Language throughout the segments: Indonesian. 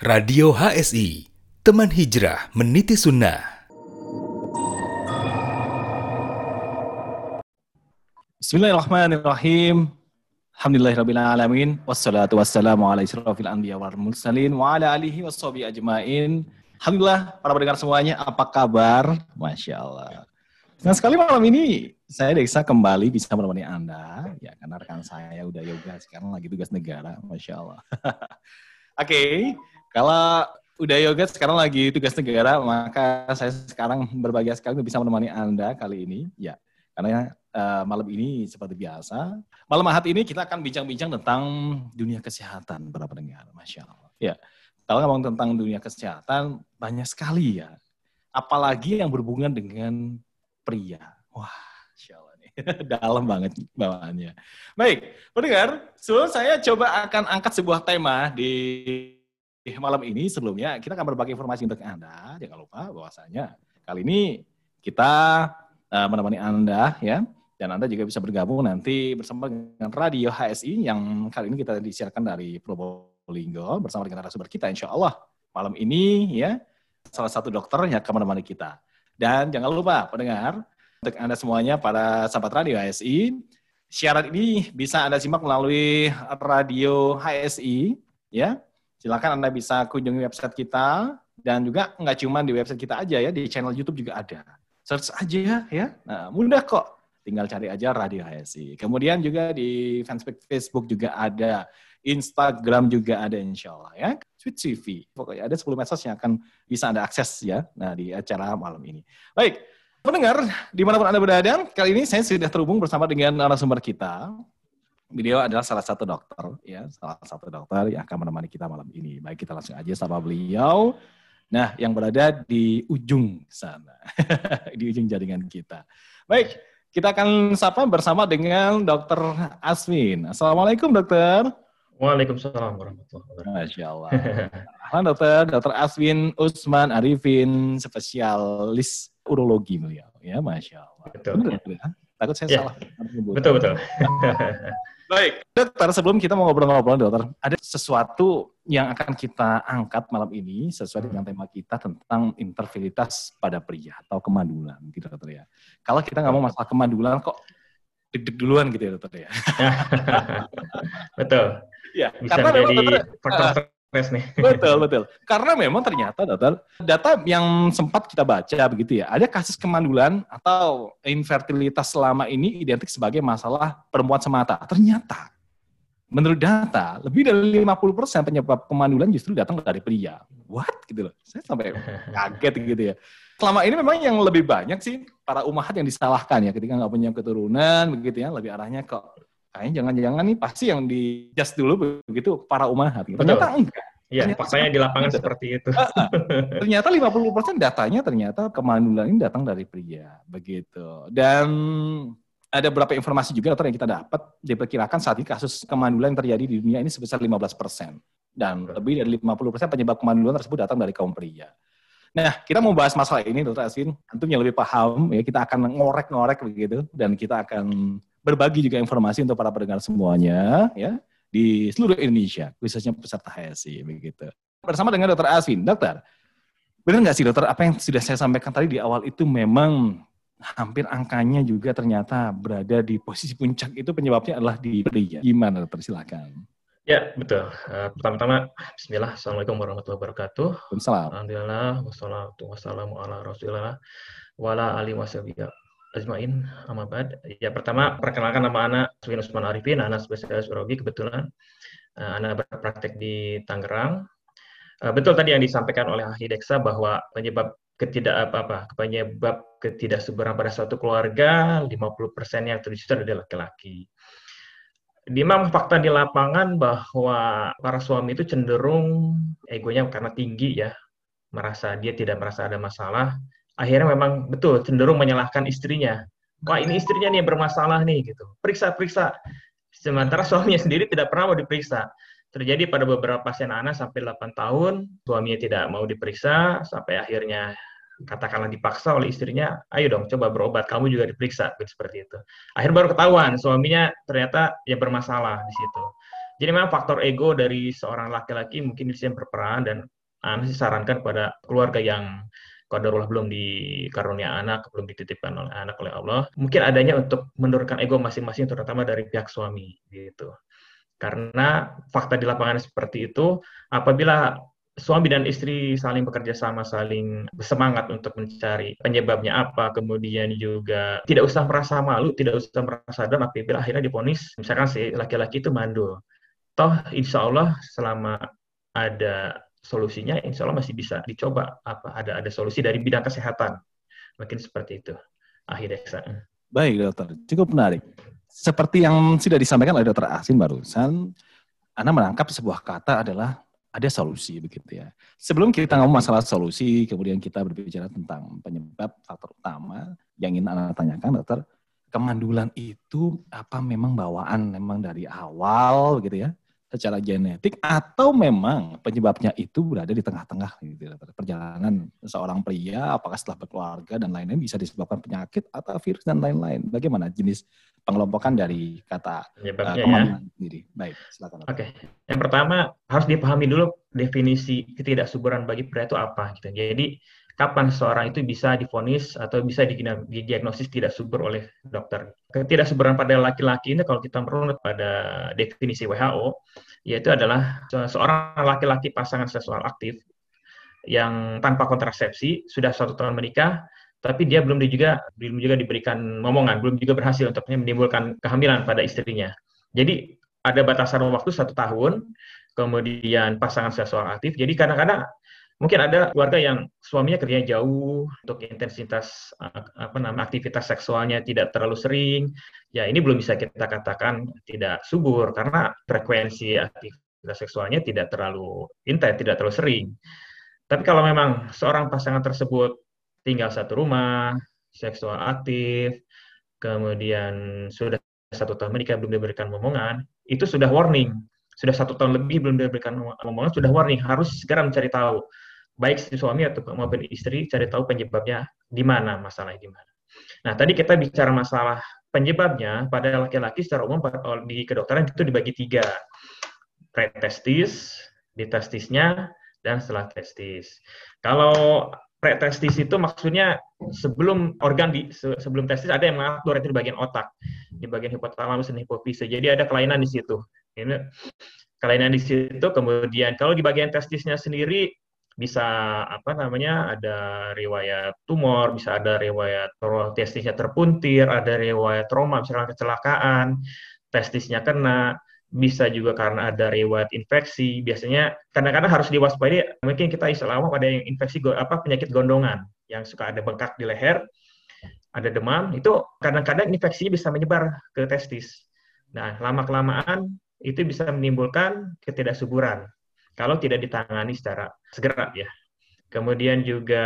Radio HSI, teman hijrah meniti sunnah. Bismillahirrahmanirrahim. Alhamdulillahirrahmanirrahim. Wassalatu wassalamu ala israfil anbiya wal mursalin wa ala alihi wassabi ajmain. Alhamdulillah, para pendengar semuanya, apa kabar? Masya Allah. Nah sekali malam ini, saya Deksa kembali bisa menemani Anda. Ya, karena rekan saya udah yoga, sekarang lagi tugas negara. Masya Allah. Oke, okay. Kalau udah yoga sekarang lagi tugas negara, maka saya sekarang berbahagia sekali bisa menemani Anda kali ini. Ya, karena uh, malam ini seperti biasa. Malam ahad ini kita akan bincang-bincang tentang dunia kesehatan para pendengar. Masya Allah. Ya, kalau ngomong tentang dunia kesehatan, banyak sekali ya. Apalagi yang berhubungan dengan pria. Wah, Masya Allah nih. Dalam banget bawaannya. Baik, pendengar, sebelum saya coba akan angkat sebuah tema di malam ini sebelumnya kita akan berbagi informasi untuk Anda. Jangan lupa bahwasanya kali ini kita uh, menemani Anda ya dan Anda juga bisa bergabung nanti bersama dengan Radio HSI yang kali ini kita disiarkan dari Probolinggo bersama dengan narasumber kita insya Allah malam ini ya salah satu dokter yang akan menemani kita. Dan jangan lupa pendengar untuk Anda semuanya para sahabat Radio HSI siaran ini bisa Anda simak melalui Radio HSI ya silakan Anda bisa kunjungi website kita dan juga nggak cuma di website kita aja ya, di channel YouTube juga ada. Search aja ya. Nah, mudah kok. Tinggal cari aja Radio HSI. Kemudian juga di fanspage Facebook juga ada. Instagram juga ada insya Allah ya. Sweet TV. Pokoknya ada 10 medsos yang akan bisa Anda akses ya nah di acara malam ini. Baik, pendengar di mana pun Anda berada, kali ini saya sudah terhubung bersama dengan narasumber kita beliau adalah salah satu dokter, ya, salah satu dokter yang akan menemani kita malam ini. Baik, kita langsung aja sama beliau. Nah, yang berada di ujung sana, di ujung jaringan kita. Baik, kita akan sapa bersama dengan Dokter Aswin. Assalamualaikum, dokter. Waalaikumsalam warahmatullahi wabarakatuh. Masya Allah. Halo dokter, dokter Aswin Usman Arifin, spesialis urologi beliau. Ya, Masya Allah. Betul. Benar, ya? Takut saya ya. salah. Betul, betul. Baik, dokter sebelum kita mau ngobrol-ngobrol dokter, ada sesuatu yang akan kita angkat malam ini sesuai dengan tema kita tentang intervilitas pada pria atau kemandulan gitu dokter ya. Kalau kita nggak mau masalah kemandulan kok deg-deg duluan gitu ya dokter ya. betul. Ya, Bisa karena jadi faktor nih. Betul, betul. Karena memang ternyata dokter, data yang sempat kita baca begitu ya, ada kasus kemandulan atau infertilitas selama ini identik sebagai masalah perempuan semata. Ternyata menurut data, lebih dari 50% penyebab kemandulan justru datang dari pria. What? Gitu loh. Saya sampai kaget gitu ya. Selama ini memang yang lebih banyak sih para umahat yang disalahkan ya ketika nggak punya keturunan begitu ya, lebih arahnya kok kayaknya jangan-jangan nih pasti yang di just dulu begitu para umahat. Gitu. Ternyata enggak. Iya, faktanya di lapangan seperti itu. ternyata 50% datanya ternyata kemandulan ini datang dari pria, begitu. Dan ada beberapa informasi juga dokter yang kita dapat diperkirakan saat ini kasus kemandulan yang terjadi di dunia ini sebesar 15 persen dan lebih dari 50 persen penyebab kemandulan tersebut datang dari kaum pria. Nah, kita mau bahas masalah ini, Dokter Aswin. Tentu yang lebih paham, ya kita akan ngorek-ngorek begitu, dan kita akan berbagi juga informasi untuk para pendengar semuanya ya di seluruh Indonesia, khususnya peserta HSI begitu. Bersama dengan Dokter Aswin, Dokter, benar nggak sih Dokter apa yang sudah saya sampaikan tadi di awal itu memang hampir angkanya juga ternyata berada di posisi puncak itu penyebabnya adalah di pria. Gimana Dokter? Silakan. Ya, betul. Uh, pertama-tama, Bismillah, Assalamualaikum warahmatullahi wabarakatuh. Waalaikumsalam. Alhamdulillah, wassalatu wassalamu ala rasulillah, wala ali Ajmain, Amabad. Ya pertama perkenalkan nama anak Swin Usman Arifin, anak spesialis urologi kebetulan uh, anak berpraktek di Tangerang. Uh, betul tadi yang disampaikan oleh ahli Deksa bahwa penyebab ketidak apa-apa, penyebab ketidaksuburan pada suatu keluarga 50% yang terjadi adalah laki-laki. Memang fakta di lapangan bahwa para suami itu cenderung egonya karena tinggi ya, merasa dia tidak merasa ada masalah, akhirnya memang betul cenderung menyalahkan istrinya. Wah ini istrinya nih yang bermasalah nih gitu. Periksa periksa. Sementara suaminya sendiri tidak pernah mau diperiksa. Terjadi pada beberapa pasien anak sampai 8 tahun, suaminya tidak mau diperiksa, sampai akhirnya katakanlah dipaksa oleh istrinya, ayo dong coba berobat, kamu juga diperiksa, gitu, seperti itu. Akhir baru ketahuan, suaminya ternyata ya bermasalah di situ. Jadi memang faktor ego dari seorang laki-laki mungkin sini berperan dan Anda sih sarankan pada keluarga yang qadarullah belum dikarunia anak, belum dititipkan oleh anak oleh Allah, mungkin adanya untuk menurunkan ego masing-masing terutama dari pihak suami gitu. Karena fakta di lapangan seperti itu, apabila suami dan istri saling bekerja sama, saling bersemangat untuk mencari penyebabnya apa, kemudian juga tidak usah merasa malu, tidak usah merasa dan apabila akhirnya diponis, misalkan si laki-laki itu mandul. Toh insya Allah selama ada solusinya insya Allah masih bisa dicoba. Apa ada ada solusi dari bidang kesehatan. Mungkin seperti itu. Akhirnya baik dokter. Cukup menarik. Seperti yang sudah disampaikan oleh dokter Asin barusan Anda menangkap sebuah kata adalah ada solusi begitu ya. Sebelum kita ngomong masalah solusi, kemudian kita berbicara tentang penyebab faktor utama yang ingin Anda tanyakan, dokter, kemandulan itu apa? Memang bawaan memang dari awal gitu ya? Secara genetik atau memang penyebabnya itu berada di tengah-tengah gitu perjalanan seorang pria apakah setelah berkeluarga dan lain-lain bisa disebabkan penyakit atau virus dan lain-lain bagaimana jenis pengelompokan dari kata penyebabnya uh, ya. sendiri baik silakan oke okay. yang pertama harus dipahami dulu definisi ketidaksuburan bagi pria itu apa gitu jadi kapan seseorang itu bisa difonis atau bisa didiagnosis tidak subur oleh dokter. Ketidaksuburan pada laki-laki ini kalau kita merunut pada definisi WHO, yaitu adalah seorang laki-laki pasangan seksual aktif yang tanpa kontrasepsi sudah satu tahun menikah, tapi dia belum juga belum juga diberikan momongan, belum juga berhasil untuk menimbulkan kehamilan pada istrinya. Jadi ada batasan waktu satu tahun, kemudian pasangan seksual aktif. Jadi kadang-kadang Mungkin ada keluarga yang suaminya kerjanya jauh, untuk intensitas apa nama aktivitas seksualnya tidak terlalu sering. Ya ini belum bisa kita katakan tidak subur karena frekuensi aktivitas seksualnya tidak terlalu intens, tidak terlalu sering. Tapi kalau memang seorang pasangan tersebut tinggal satu rumah, seksual aktif, kemudian sudah satu tahun menikah belum diberikan momongan, itu sudah warning. Sudah satu tahun lebih belum diberikan momongan, sudah warning. Harus segera mencari tahu baik suami atau maupun istri cari tahu penyebabnya di mana masalahnya di mana. Nah, tadi kita bicara masalah penyebabnya pada laki-laki secara umum di kedokteran itu dibagi tiga. Pretestis, di testisnya, dan setelah testis. Kalau pretestis itu maksudnya sebelum organ di sebelum testis ada yang mengatur itu di bagian otak, di bagian hipotalamus dan hipofise. Jadi ada kelainan di situ. Ini kelainan di situ. Kemudian kalau di bagian testisnya sendiri bisa apa namanya ada riwayat tumor, bisa ada riwayat testisnya terpuntir, ada riwayat trauma, misalkan kecelakaan, testisnya kena, bisa juga karena ada riwayat infeksi. Biasanya kadang-kadang harus diwaspadai. Mungkin kita istilah pada yang infeksi apa penyakit gondongan yang suka ada bengkak di leher, ada demam, itu kadang-kadang infeksinya bisa menyebar ke testis. Nah, lama kelamaan itu bisa menimbulkan ketidaksuburan kalau tidak ditangani secara segera ya. Kemudian juga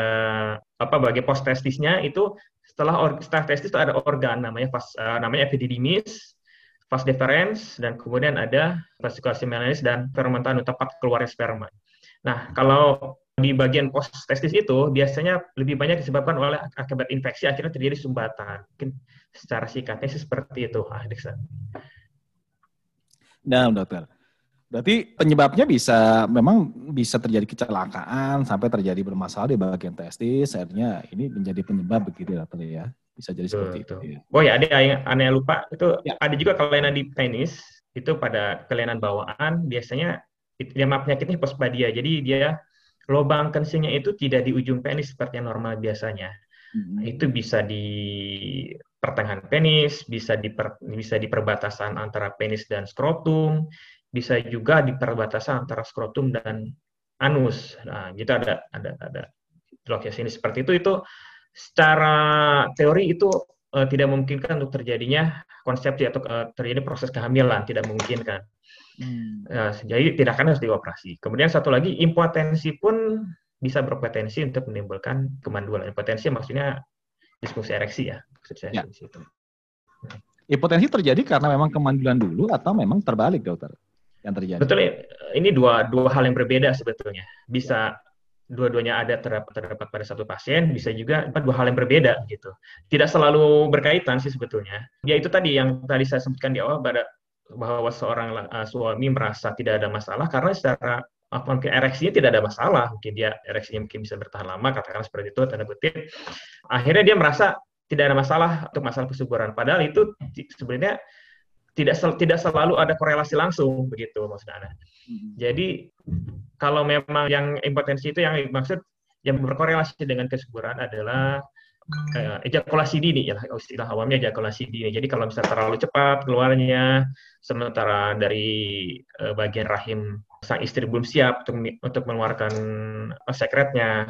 apa bagi post testisnya itu setelah or, setelah testis itu ada organ namanya vas, uh, namanya epididymis, vas deferens dan kemudian ada vesikulasi melanis dan fermentan tepat keluarnya sperma. Nah, kalau di bagian post testis itu biasanya lebih banyak disebabkan oleh akibat infeksi akhirnya terjadi sumbatan. Mungkin secara singkatnya seperti itu, ah, Nah, dokter. Berarti penyebabnya bisa memang bisa terjadi kecelakaan sampai terjadi bermasalah di bagian testis, akhirnya ini menjadi penyebab begitu ya, ya. Bisa jadi seperti itu. Ya. Oh ya, ada yang aneh lupa itu ya. ada juga kelainan di penis itu pada kelainan bawaan biasanya dia penyakitnya pospadia. Jadi dia lubang kencingnya itu tidak di ujung penis seperti yang normal biasanya. Hmm. Itu bisa di pertengahan penis, bisa di per, bisa di perbatasan antara penis dan skrotum, bisa juga di perbatasan antara skrotum dan anus. Nah, gitu ada ada ada lokasi ini seperti itu itu secara teori itu uh, tidak memungkinkan untuk terjadinya konsepsi atau uh, terjadi proses kehamilan tidak memungkinkan. Hmm. Nah, jadi tidak akan harus dioperasi. Kemudian satu lagi impotensi pun bisa berpotensi untuk menimbulkan kemandulan. Impotensi maksudnya disfungsi ereksi ya. Ya. Itu. Impotensi terjadi karena memang kemandulan dulu atau memang terbalik, dokter? Yang terjadi. Betul, ini dua dua hal yang berbeda sebetulnya. Bisa dua-duanya ada terdapat, terdapat pada satu pasien, bisa juga dua hal yang berbeda gitu. Tidak selalu berkaitan sih sebetulnya. Ya itu tadi yang tadi saya sebutkan di awal pada bahwa seorang uh, suami merasa tidak ada masalah karena secara apa mungkin ereksinya tidak ada masalah, mungkin dia ereksinya mungkin bisa bertahan lama, katakan seperti itu tanda kutip. Akhirnya dia merasa tidak ada masalah untuk masalah kesuburan. Padahal itu sebenarnya tidak sel, tidak selalu ada korelasi langsung begitu maksudnya. Hmm. Jadi kalau memang yang impotensi itu yang maksud yang berkorelasi dengan kesuburan adalah uh, ejakulasi dini ya istilah awamnya ejakulasi dini. Jadi kalau misalnya terlalu cepat keluarnya sementara dari uh, bagian rahim sang istri belum siap untuk untuk mengeluarkan uh, sekretnya.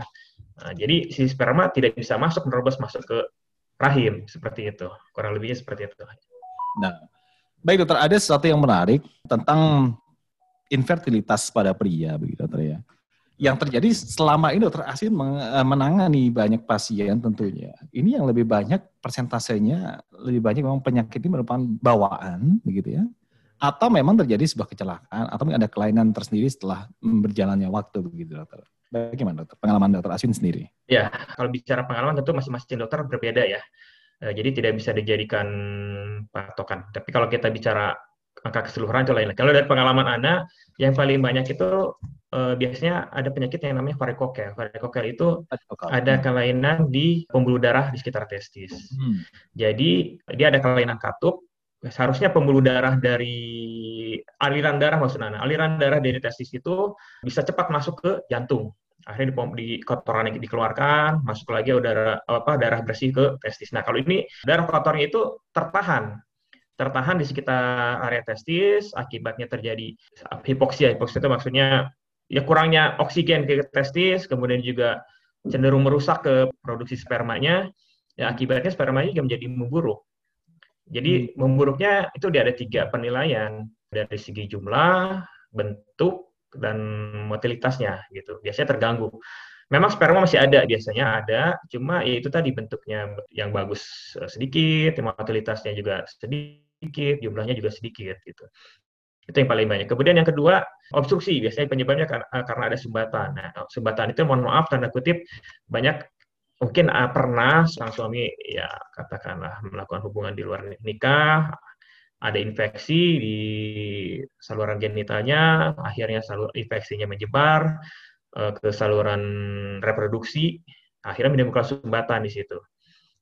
Nah, jadi si sperma tidak bisa masuk menerobos masuk ke rahim seperti itu. Kurang lebihnya seperti itu. Nah, baik dokter, ada sesuatu yang menarik tentang infertilitas pada pria begitu dokter ya yang terjadi selama ini dokter Asin eh, menangani banyak pasien tentunya. Ini yang lebih banyak persentasenya lebih banyak memang penyakit ini merupakan bawaan begitu ya. Atau memang terjadi sebuah kecelakaan atau ada kelainan tersendiri setelah berjalannya waktu begitu dokter. Bagaimana dokter? Pengalaman dokter Asin sendiri? Ya, kalau bicara pengalaman tentu masing-masing dokter berbeda ya. Eh, jadi tidak bisa dijadikan patokan. Tapi kalau kita bicara angka keseluruhan itu lain. Kalau dari pengalaman Anda, yang paling banyak itu uh, biasanya ada penyakit yang namanya varikokel. Varikokel itu ada kelainan di pembuluh darah di sekitar testis. Hmm. Jadi dia ada kelainan katup. Seharusnya pembuluh darah dari aliran darah maksudnya, aliran darah dari testis itu bisa cepat masuk ke jantung. Akhirnya di, di kotoran yang dikeluarkan, masuk lagi udara apa darah bersih ke testis. Nah kalau ini darah kotornya itu tertahan tertahan di sekitar area testis, akibatnya terjadi hipoksia. Hipoksia itu maksudnya ya kurangnya oksigen ke testis, kemudian juga cenderung merusak ke produksi spermanya, ya akibatnya spermanya juga menjadi memburuk. Jadi hmm. memburuknya itu dia ada tiga penilaian dari segi jumlah, bentuk, dan motilitasnya gitu. Biasanya terganggu. Memang sperma masih ada biasanya ada, cuma ya itu tadi bentuknya yang bagus eh, sedikit, motilitasnya juga sedikit, jumlahnya juga sedikit gitu. Itu yang paling banyak. Kemudian yang kedua, obstruksi. Biasanya penyebabnya karena, eh, karena ada sumbatan. Nah, sumbatan itu mohon maaf tanda kutip banyak mungkin uh, pernah sang suami ya katakanlah melakukan hubungan di luar nikah, ada infeksi di saluran genitalnya, akhirnya salur infeksinya menyebar uh, ke saluran reproduksi, akhirnya menimbulkan sumbatan di situ.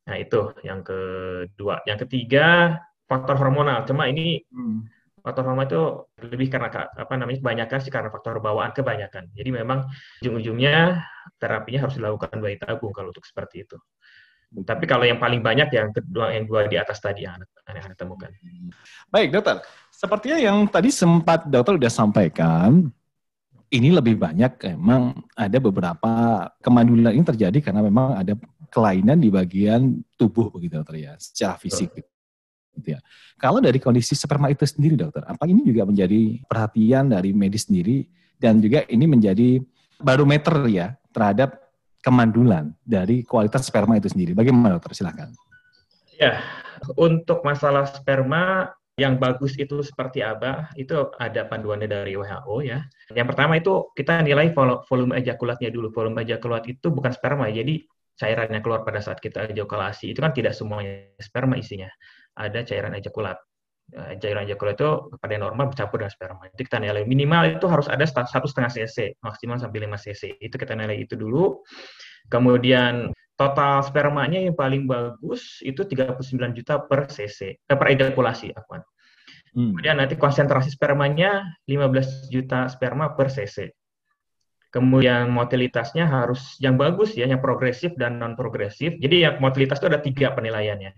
Nah, itu yang kedua. Yang ketiga, faktor hormonal. Cuma ini hmm faktor hormon itu lebih karena apa namanya kebanyakan sih karena faktor bawaan kebanyakan. Jadi memang ujung-ujungnya terapinya harus dilakukan bayi tabung kalau untuk seperti itu. Tapi kalau yang paling banyak yang kedua yang dua di atas tadi yang anda temukan. Baik dokter, sepertinya yang tadi sempat dokter sudah sampaikan, ini lebih banyak memang ada beberapa kemandulan ini terjadi karena memang ada kelainan di bagian tubuh begitu dokter ya, secara fisik. Betul. Gitu ya. Kalau dari kondisi sperma itu sendiri dokter, apa ini juga menjadi perhatian dari medis sendiri dan juga ini menjadi barometer ya terhadap kemandulan dari kualitas sperma itu sendiri. Bagaimana dokter? Silakan. Ya, untuk masalah sperma yang bagus itu seperti apa? Itu ada panduannya dari WHO ya. Yang pertama itu kita nilai volume ejakulatnya dulu. Volume ejakulat itu bukan sperma, jadi cairan yang keluar pada saat kita ejakulasi itu kan tidak semuanya sperma isinya ada cairan ejakulat. Uh, cairan ejakulat itu pada normal bercampur dengan sperma. Itu kita nilai minimal itu harus ada satu setengah cc, maksimal sampai 5 cc. Itu kita nilai itu dulu. Kemudian total spermanya yang paling bagus itu 39 juta per cc, eh, per ejakulasi, akuan. Hmm. Kemudian nanti konsentrasi spermanya 15 juta sperma per cc. Kemudian motilitasnya harus yang bagus ya, yang progresif dan non progresif. Jadi yang motilitas itu ada tiga penilaiannya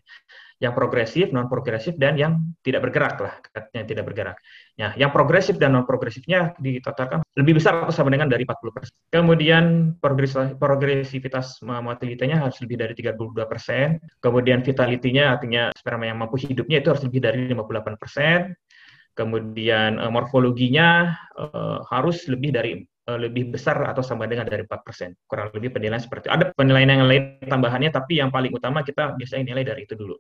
yang progresif, non progresif dan yang tidak bergerak lah, yang tidak bergerak. Nah, yang progresif dan non progresifnya ditotalkan lebih besar atau sama dengan dari 40%. Kemudian progresivitas motilitanya harus lebih dari 32%. Kemudian vitality-nya artinya sperma yang mampu hidupnya itu harus lebih dari 58%. Kemudian uh, morfologinya uh, harus lebih dari uh, lebih besar atau sama dengan dari 4%. Kurang lebih penilaian seperti itu. Ada penilaian yang lain tambahannya, tapi yang paling utama kita biasanya nilai dari itu dulu.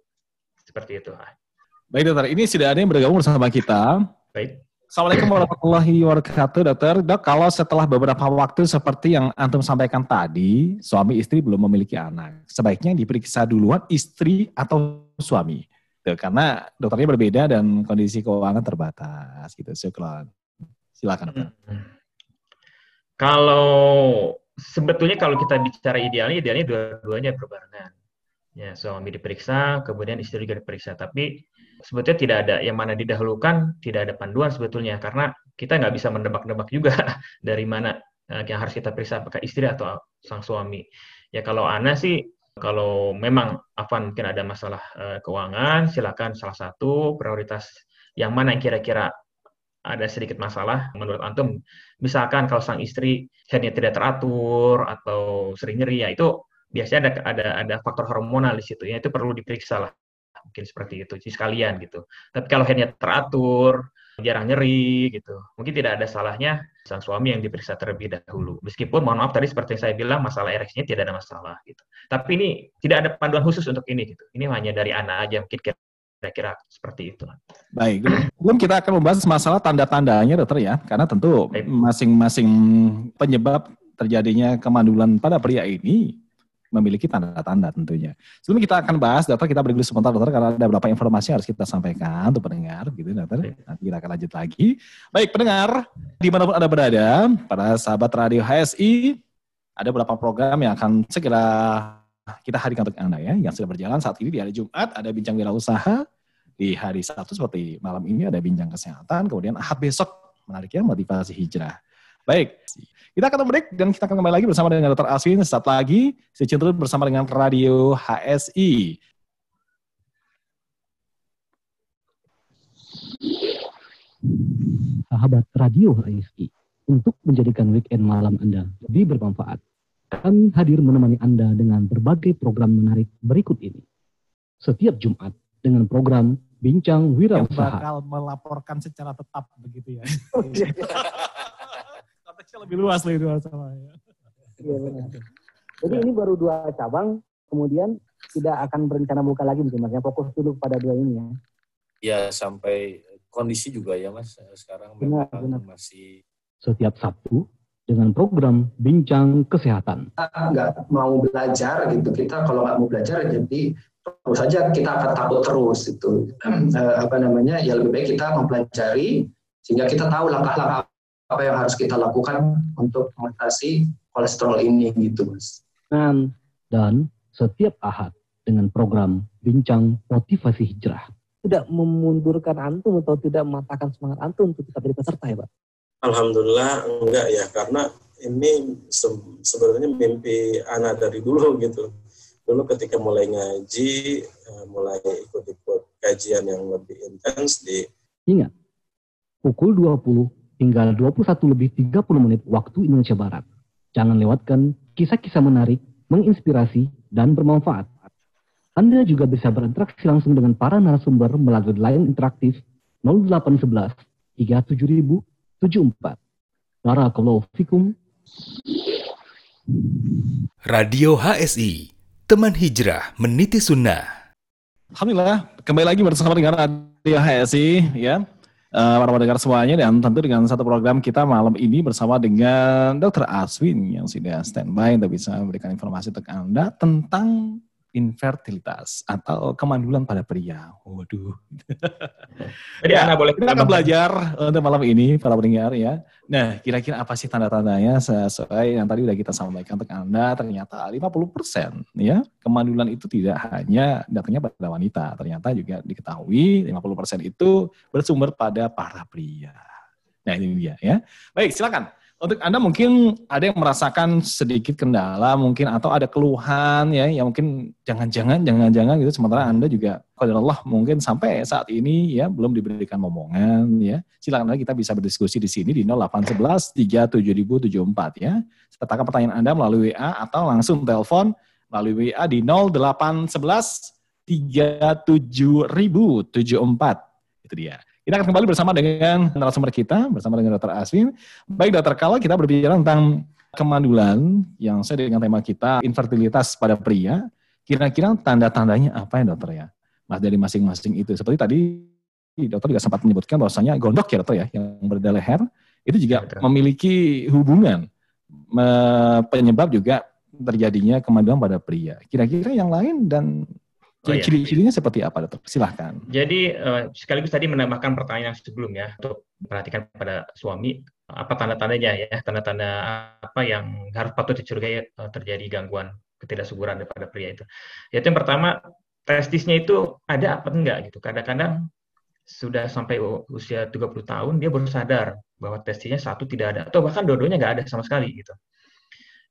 Seperti itu. Baik dokter, ini sudah ada yang bergabung bersama kita. Baik. Assalamualaikum warahmatullahi wabarakatuh, dokter. Dok, kalau setelah beberapa waktu seperti yang antum sampaikan tadi, suami istri belum memiliki anak, sebaiknya diperiksa duluan istri atau suami. Tuh, karena dokternya berbeda dan kondisi keuangan terbatas gitu. Syukron. Silakan dokter. Hmm. Kalau sebetulnya kalau kita bicara idealnya, idealnya dua-duanya berbarengan. Ya, suami diperiksa, kemudian istri juga diperiksa. Tapi sebetulnya tidak ada yang mana didahulukan, tidak ada panduan sebetulnya karena kita nggak bisa mendebak-debak juga dari mana uh, yang harus kita periksa apakah istri atau sang suami. Ya kalau Ana sih kalau memang Afan mungkin ada masalah uh, keuangan, silakan salah satu prioritas yang mana yang kira-kira ada sedikit masalah menurut antum. Misalkan kalau sang istri headnya tidak teratur atau sering nyeri, ya itu biasanya ada ada ada faktor hormonal di situ ya itu perlu diperiksa lah mungkin seperti itu sih sekalian gitu tapi kalau headnya teratur jarang nyeri gitu. Mungkin tidak ada salahnya sang suami yang diperiksa terlebih dahulu. Meskipun mohon maaf tadi seperti yang saya bilang masalah ereksinya tidak ada masalah gitu. Tapi ini tidak ada panduan khusus untuk ini gitu. Ini hanya dari anak aja mungkin kira-kira seperti itu. Baik, belum kita akan membahas masalah tanda-tandanya dokter ya, karena tentu masing-masing penyebab terjadinya kemandulan pada pria ini memiliki tanda-tanda tentunya. Sebelum kita akan bahas, dokter kita dulu sebentar dokter karena ada beberapa informasi yang harus kita sampaikan untuk pendengar, gitu dokter. Nanti kita akan lanjut lagi. Baik pendengar, di mana pun anda berada, para sahabat radio HSI, ada beberapa program yang akan segera kita hadirkan untuk anda ya, yang sudah berjalan saat ini di hari Jumat ada bincang wirausaha, di hari Sabtu seperti malam ini ada bincang kesehatan, kemudian ahad besok menariknya motivasi hijrah. Baik, kita akan break dan kita akan kembali lagi bersama dengan Dr. Aswin. Saat lagi, si Cintrun bersama dengan Radio HSI. Sahabat Radio HSI, untuk menjadikan weekend malam Anda lebih bermanfaat, kami hadir menemani Anda dengan berbagai program menarik berikut ini. Setiap Jumat dengan program Bincang Wirausaha. Yang bakal melaporkan secara tetap begitu ya. Konteksnya lebih luas lagi dua masalahnya. Iya benar. Jadi ini baru dua cabang, kemudian tidak akan berencana buka lagi mungkin mas. fokus dulu pada dua ini ya. Ya sampai kondisi juga ya mas. Sekarang benar, benar. masih setiap Sabtu dengan program Bincang Kesehatan. Kita nggak mau belajar gitu, kita kalau nggak mau belajar jadi terus saja kita akan takut terus itu eh, apa namanya ya lebih baik kita mempelajari sehingga kita tahu langkah-langkah apa yang harus kita lakukan untuk mengatasi kolesterol ini gitu mas. Dan, dan setiap ahad dengan program Bincang Motivasi Hijrah. Tidak memundurkan antum atau tidak mematahkan semangat antum untuk tetap jadi peserta ya Pak? Alhamdulillah enggak ya, karena ini se sebenarnya mimpi anak dari dulu gitu. Dulu ketika mulai ngaji, eh, mulai ikut-ikut kajian yang lebih intens di... Ingat, pukul 20 tinggal 21 lebih 30 menit waktu Indonesia Barat. Jangan lewatkan kisah-kisah menarik, menginspirasi, dan bermanfaat. Anda juga bisa berinteraksi langsung dengan para narasumber melalui line interaktif 0811 37074. Barakallahu fikum. Radio HSI, teman hijrah meniti sunnah. Alhamdulillah, kembali lagi bersama dengan Radio HSI ya uh, para pendengar semuanya dan tentu dengan satu program kita malam ini bersama dengan Dr. Aswin yang sudah standby untuk bisa memberikan informasi untuk Anda tentang infertilitas atau kemandulan pada pria. Waduh. Jadi ya, Anda boleh kita akan belajar untuk malam ini para pendengar ya. Nah, kira-kira apa sih tanda-tandanya sesuai yang tadi udah kita sampaikan untuk Anda ternyata 50% ya. Kemandulan itu tidak hanya datangnya pada wanita, ternyata juga diketahui 50% itu bersumber pada para pria. Nah, ini dia ya. Baik, silakan. Untuk Anda mungkin ada yang merasakan sedikit kendala mungkin atau ada keluhan ya yang mungkin jangan-jangan jangan-jangan gitu sementara Anda juga kalau Allah mungkin sampai saat ini ya belum diberikan momongan ya. Silakan kita bisa berdiskusi di sini di 0811 37074 ya. Sertakan pertanyaan Anda melalui WA atau langsung telepon melalui WA di 0811 37074. Itu dia. Kita akan kembali bersama dengan narasumber kita, bersama dengan Dr. Aswin. Baik dokter, kalau kita berbicara tentang kemandulan yang saya dengan tema kita, infertilitas pada pria, kira-kira tanda-tandanya apa ya dokter ya? Mas dari masing-masing itu. Seperti tadi dokter juga sempat menyebutkan bahwasanya gondok ya dokter ya, yang berada leher, itu juga ya, memiliki hubungan penyebab juga terjadinya kemandulan pada pria. Kira-kira yang lain dan Oh, iya. Ciri-cirinya seperti apa, dokter? Silahkan. Jadi uh, sekaligus tadi menambahkan pertanyaan yang sebelumnya untuk perhatikan pada suami apa tanda-tandanya ya, tanda-tanda apa yang harus patut dicurigai uh, terjadi gangguan ketidaksuburan daripada pria itu. Yaitu yang pertama testisnya itu ada apa enggak gitu. Kadang-kadang sudah sampai usia 30 tahun dia baru sadar bahwa testisnya satu tidak ada atau bahkan dua-duanya nggak ada sama sekali gitu.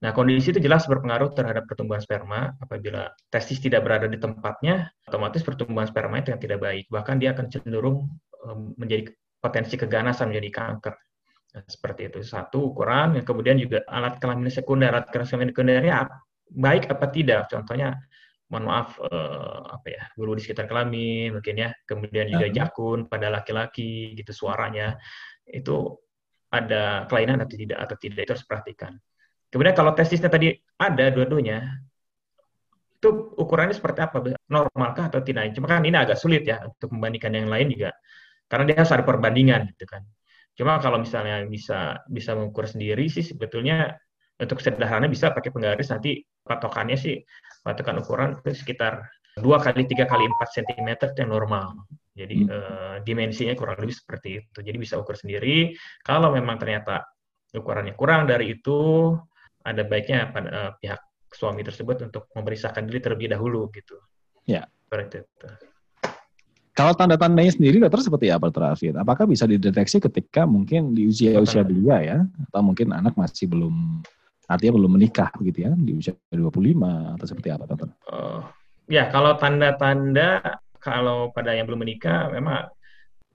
Nah, kondisi itu jelas berpengaruh terhadap pertumbuhan sperma. Apabila testis tidak berada di tempatnya, otomatis pertumbuhan sperma itu yang tidak baik. Bahkan dia akan cenderung menjadi potensi keganasan menjadi kanker. Nah, seperti itu. Satu ukuran, yang kemudian juga alat kelamin sekunder. Alat kelamin sekundernya baik apa tidak? Contohnya, mohon maaf, eh, apa ya, bulu di sekitar kelamin mungkin ya. Kemudian juga ya. jakun pada laki-laki, gitu suaranya. Itu ada kelainan atau tidak atau tidak itu harus perhatikan. Kemudian kalau testisnya tadi ada dua-duanya, itu ukurannya seperti apa? Normalkah atau tidak? Cuma kan ini agak sulit ya untuk membandingkan yang lain juga. Karena dia harus ada perbandingan gitu kan. Cuma kalau misalnya bisa bisa mengukur sendiri sih sebetulnya untuk sederhana bisa pakai penggaris nanti patokannya sih patokan ukuran itu sekitar dua kali tiga kali empat cm itu yang normal. Jadi hmm. eh, dimensinya kurang lebih seperti itu. Jadi bisa ukur sendiri. Kalau memang ternyata ukurannya kurang dari itu, ada baiknya pada uh, pihak suami tersebut untuk memeriksakan diri terlebih dahulu gitu. Ya. Seperti itu. Kalau tanda-tandanya sendiri dokter seperti apa Trafid? Apakah bisa dideteksi ketika mungkin di usia-usia belia ya atau mungkin anak masih belum artinya belum menikah begitu ya di usia 25 atau seperti apa dokter? Uh, ya, kalau tanda-tanda kalau pada yang belum menikah memang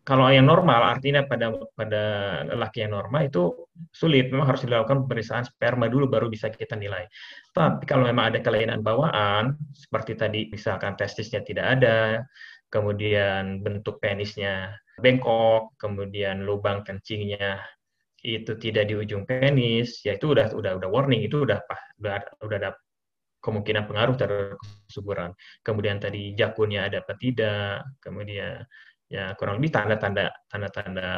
kalau yang normal artinya pada pada lelaki yang normal itu sulit memang harus dilakukan pemeriksaan sperma dulu baru bisa kita nilai. Tapi kalau memang ada kelainan bawaan seperti tadi misalkan testisnya tidak ada, kemudian bentuk penisnya bengkok, kemudian lubang kencingnya itu tidak di ujung penis, ya itu udah udah udah warning itu udah udah udah ada kemungkinan pengaruh terhadap kesuburan. Kemudian tadi jakunnya ada apa tidak, kemudian ya kurang lebih tanda-tanda tanda-tanda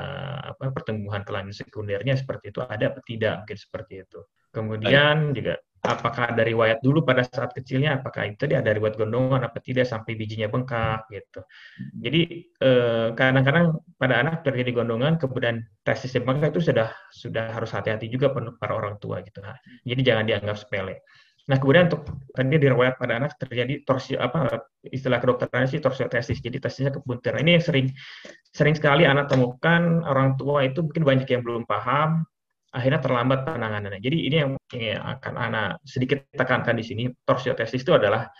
apa pertumbuhan kelamin sekundernya seperti itu ada apa tidak mungkin seperti itu. Kemudian juga apakah ada riwayat dulu pada saat kecilnya apakah itu dia ada riwayat gondongan apa tidak sampai bijinya bengkak gitu. Jadi eh, kadang-kadang pada anak terjadi gondongan kemudian testisnya bengkak itu sudah sudah harus hati-hati juga para orang tua gitu jadi jangan dianggap sepele Nah, kemudian untuk tadi dirawat pada anak terjadi torsi apa istilah kedokterannya sih torsiotesis. Jadi testisnya kepuntir. Nah, ini yang sering sering sekali anak temukan orang tua itu mungkin banyak yang belum paham, akhirnya terlambat penanganannya. Jadi ini yang, yang akan anak sedikit tekankan di sini. Torsiotesis itu adalah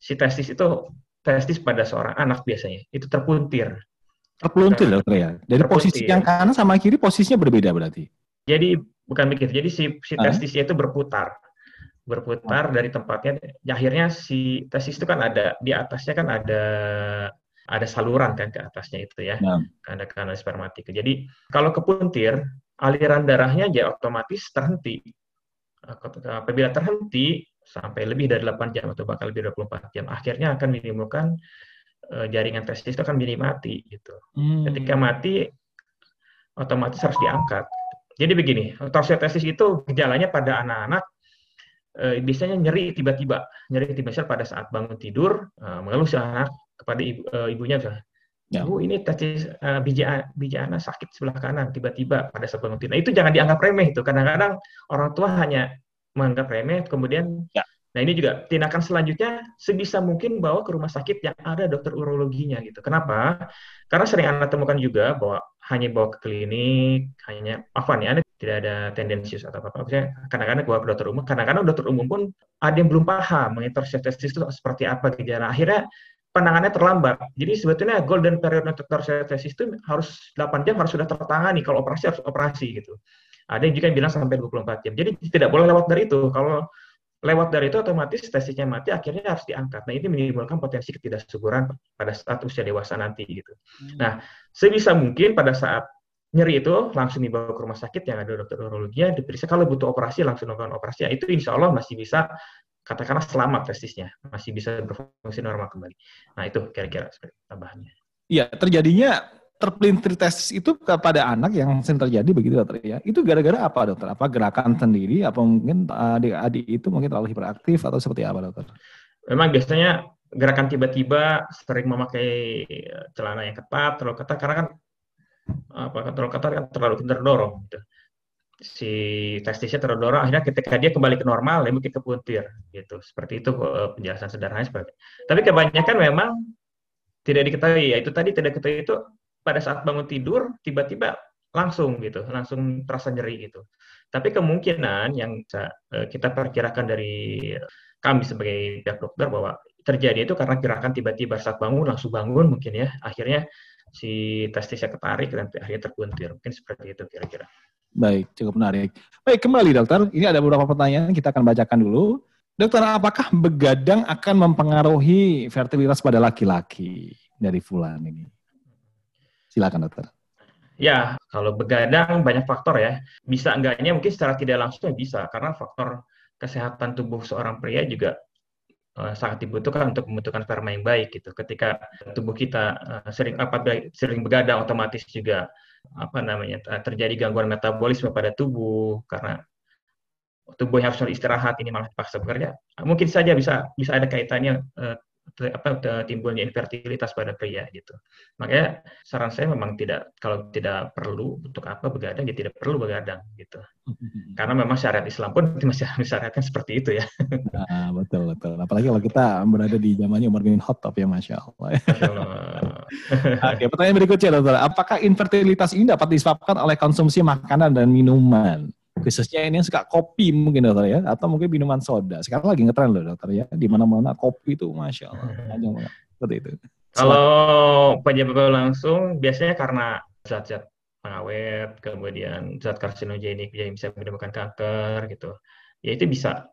si testis itu testis pada seorang anak biasanya itu terpuntir. Terpuntir dokter ya. Dari terpuntir. posisi yang kanan sama kiri posisinya berbeda berarti. Jadi bukan begitu. Jadi si, si testisnya itu berputar berputar dari tempatnya. Akhirnya si tesis itu kan ada di atasnya kan ada ada saluran kan ke atasnya itu ya, nah. ada kanal spermatik. Jadi kalau kepuntir, aliran darahnya ya otomatis terhenti. Apabila terhenti sampai lebih dari 8 jam atau bahkan lebih dari 24 jam, akhirnya akan menimbulkan uh, jaringan testis itu akan menjadi mati gitu. Hmm. Ketika mati, otomatis harus diangkat. Jadi begini, torsiotesis itu gejalanya pada anak-anak eh, biasanya nyeri tiba-tiba, nyeri tiba-tiba pada saat bangun tidur, eh, mengeluh si anak kepada ibu, eh, ibunya misalnya, ya. Bu, ini tetes uh, biji, biji anak sakit sebelah kanan tiba-tiba pada saat bangun tidur. Nah, itu jangan dianggap remeh itu. Kadang-kadang orang tua hanya menganggap remeh, kemudian ya. Nah ini juga tindakan selanjutnya sebisa mungkin bawa ke rumah sakit yang ada dokter urologinya gitu. Kenapa? Karena sering anak temukan juga bahwa hanya bawa ke klinik, hanya apa nih, anda tidak ada tendensius atau apa-apa. Kadang-kadang bawa ke dokter umum, kadang-kadang dokter umum pun ada yang belum paham mengenai torsiotesis itu seperti apa gejala. Akhirnya penanganannya terlambat. Jadi sebetulnya golden period untuk torsiotesis itu harus 8 jam harus sudah tertangani. Kalau operasi harus operasi gitu. Ada yang juga yang bilang sampai 24 jam. Jadi tidak boleh lewat dari itu. Kalau lewat dari itu otomatis testisnya mati akhirnya harus diangkat. Nah ini menimbulkan potensi ketidaksuburan pada saat usia dewasa nanti gitu. Hmm. Nah sebisa mungkin pada saat nyeri itu langsung dibawa ke rumah sakit yang ada dokter urologi diperiksa kalau butuh operasi langsung melakukan operasi. Ya, itu insya Allah masih bisa katakanlah selamat testisnya masih bisa berfungsi normal kembali. Nah itu kira-kira tambahannya. Iya terjadinya terpelintir tes itu kepada anak yang sering terjadi begitu dokter ya. Itu gara-gara apa dokter? Apa gerakan sendiri? Apa mungkin adik-adik itu mungkin terlalu hiperaktif atau seperti apa dokter? Memang biasanya gerakan tiba-tiba sering memakai eh, celana yang ketat, terlalu ketat karena kan apa terlalu ketat kan terlalu terdorong gitu. Si testisnya terdorong akhirnya ketika dia kembali ke normal dia mungkin kepuntir gitu. Seperti itu eh, penjelasan sederhana seperti. Tapi kebanyakan memang tidak diketahui ya itu tadi tidak diketahui itu pada saat bangun tidur tiba-tiba langsung gitu, langsung terasa nyeri gitu. Tapi kemungkinan yang eh, kita perkirakan dari kami sebagai pihak dokter bahwa terjadi itu karena gerakan tiba-tiba saat bangun langsung bangun mungkin ya akhirnya si testisnya ketarik dan akhirnya terkuntir mungkin seperti itu kira-kira. Baik, cukup menarik. Baik, kembali dokter. Ini ada beberapa pertanyaan kita akan bacakan dulu. Dokter, apakah begadang akan mempengaruhi fertilitas pada laki-laki dari Fulan ini? Silakan dokter. Ya, kalau begadang banyak faktor ya. Bisa enggaknya mungkin secara tidak langsung ya bisa, karena faktor kesehatan tubuh seorang pria juga uh, sangat dibutuhkan untuk membentukkan sperma yang baik gitu. Ketika tubuh kita uh, sering apa sering begadang otomatis juga apa namanya terjadi gangguan metabolisme pada tubuh karena tubuh yang harus istirahat ini malah dipaksa bekerja. Mungkin saja bisa bisa ada kaitannya apa timbulnya infertilitas pada pria gitu. Makanya saran saya memang tidak kalau tidak perlu untuk apa begadang ya tidak perlu begadang gitu. Karena memang syariat Islam pun masih syariatkan seperti itu ya. Nah, betul betul. Apalagi kalau kita berada di zamannya Umar bin Khattab ya masya Allah. Masya Allah. Oke, pertanyaan berikutnya dokter, apakah infertilitas ini dapat disebabkan oleh konsumsi makanan dan minuman? Khususnya ini yang suka kopi mungkin dokter ya. Atau mungkin minuman soda. Sekarang lagi ngetren loh dokter ya. Di mana-mana kopi itu masya Allah. Panjang banget. Seperti itu. Kalau penyebab langsung biasanya karena zat-zat pengawet kemudian zat karsinogenik yang bisa menyebabkan kanker gitu. Ya itu bisa.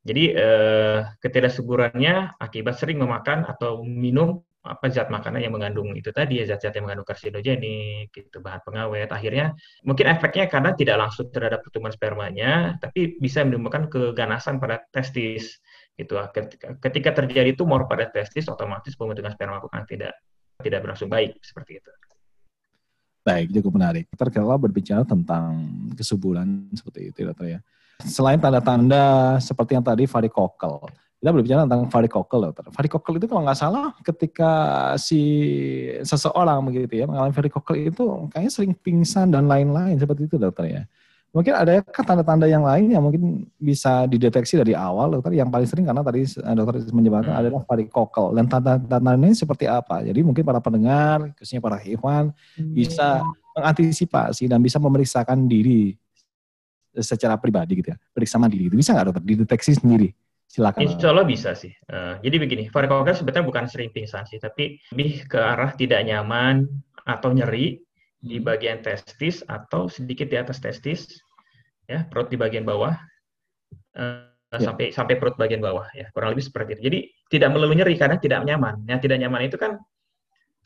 Jadi eh, ketidaksuburannya akibat sering memakan atau minum apa zat makanan yang mengandung itu tadi ya zat-zat yang mengandung karsinogenik gitu bahan pengawet. Akhirnya mungkin efeknya karena tidak langsung terhadap pertumbuhan spermanya tapi bisa menimbulkan keganasan pada testis gitu. Ketika, ketika terjadi tumor pada testis otomatis pembentukan sperma akan tidak tidak berlangsung baik seperti itu. Baik cukup menarik. Terkala berbicara tentang kesuburan seperti itu dokter ya. Selain tanda-tanda seperti yang tadi varikokel kita berbicara tentang varikokel dokter. Varikokel itu kalau nggak salah ketika si seseorang begitu ya mengalami varikokel itu kayaknya sering pingsan dan lain-lain seperti itu dokter ya. Mungkin ada tanda-tanda yang lain yang mungkin bisa dideteksi dari awal dokter. Yang paling sering karena tadi eh, dokter menyebutkan hmm. adalah varikokel dan tanda-tanda ini seperti apa. Jadi mungkin para pendengar, khususnya para hewan hmm. bisa mengantisipasi dan bisa memeriksakan diri secara pribadi gitu ya. Periksa mandiri itu bisa nggak dokter dideteksi sendiri? Silakan. Insya Allah bisa sih. Uh, jadi begini, varikokel sebetulnya bukan sering pingsan sih, tapi lebih ke arah tidak nyaman atau nyeri di bagian testis atau sedikit di atas testis, ya perut di bagian bawah uh, ya. sampai sampai perut bagian bawah ya kurang lebih seperti itu. Jadi tidak melulu nyeri karena tidak nyaman. Yang tidak nyaman itu kan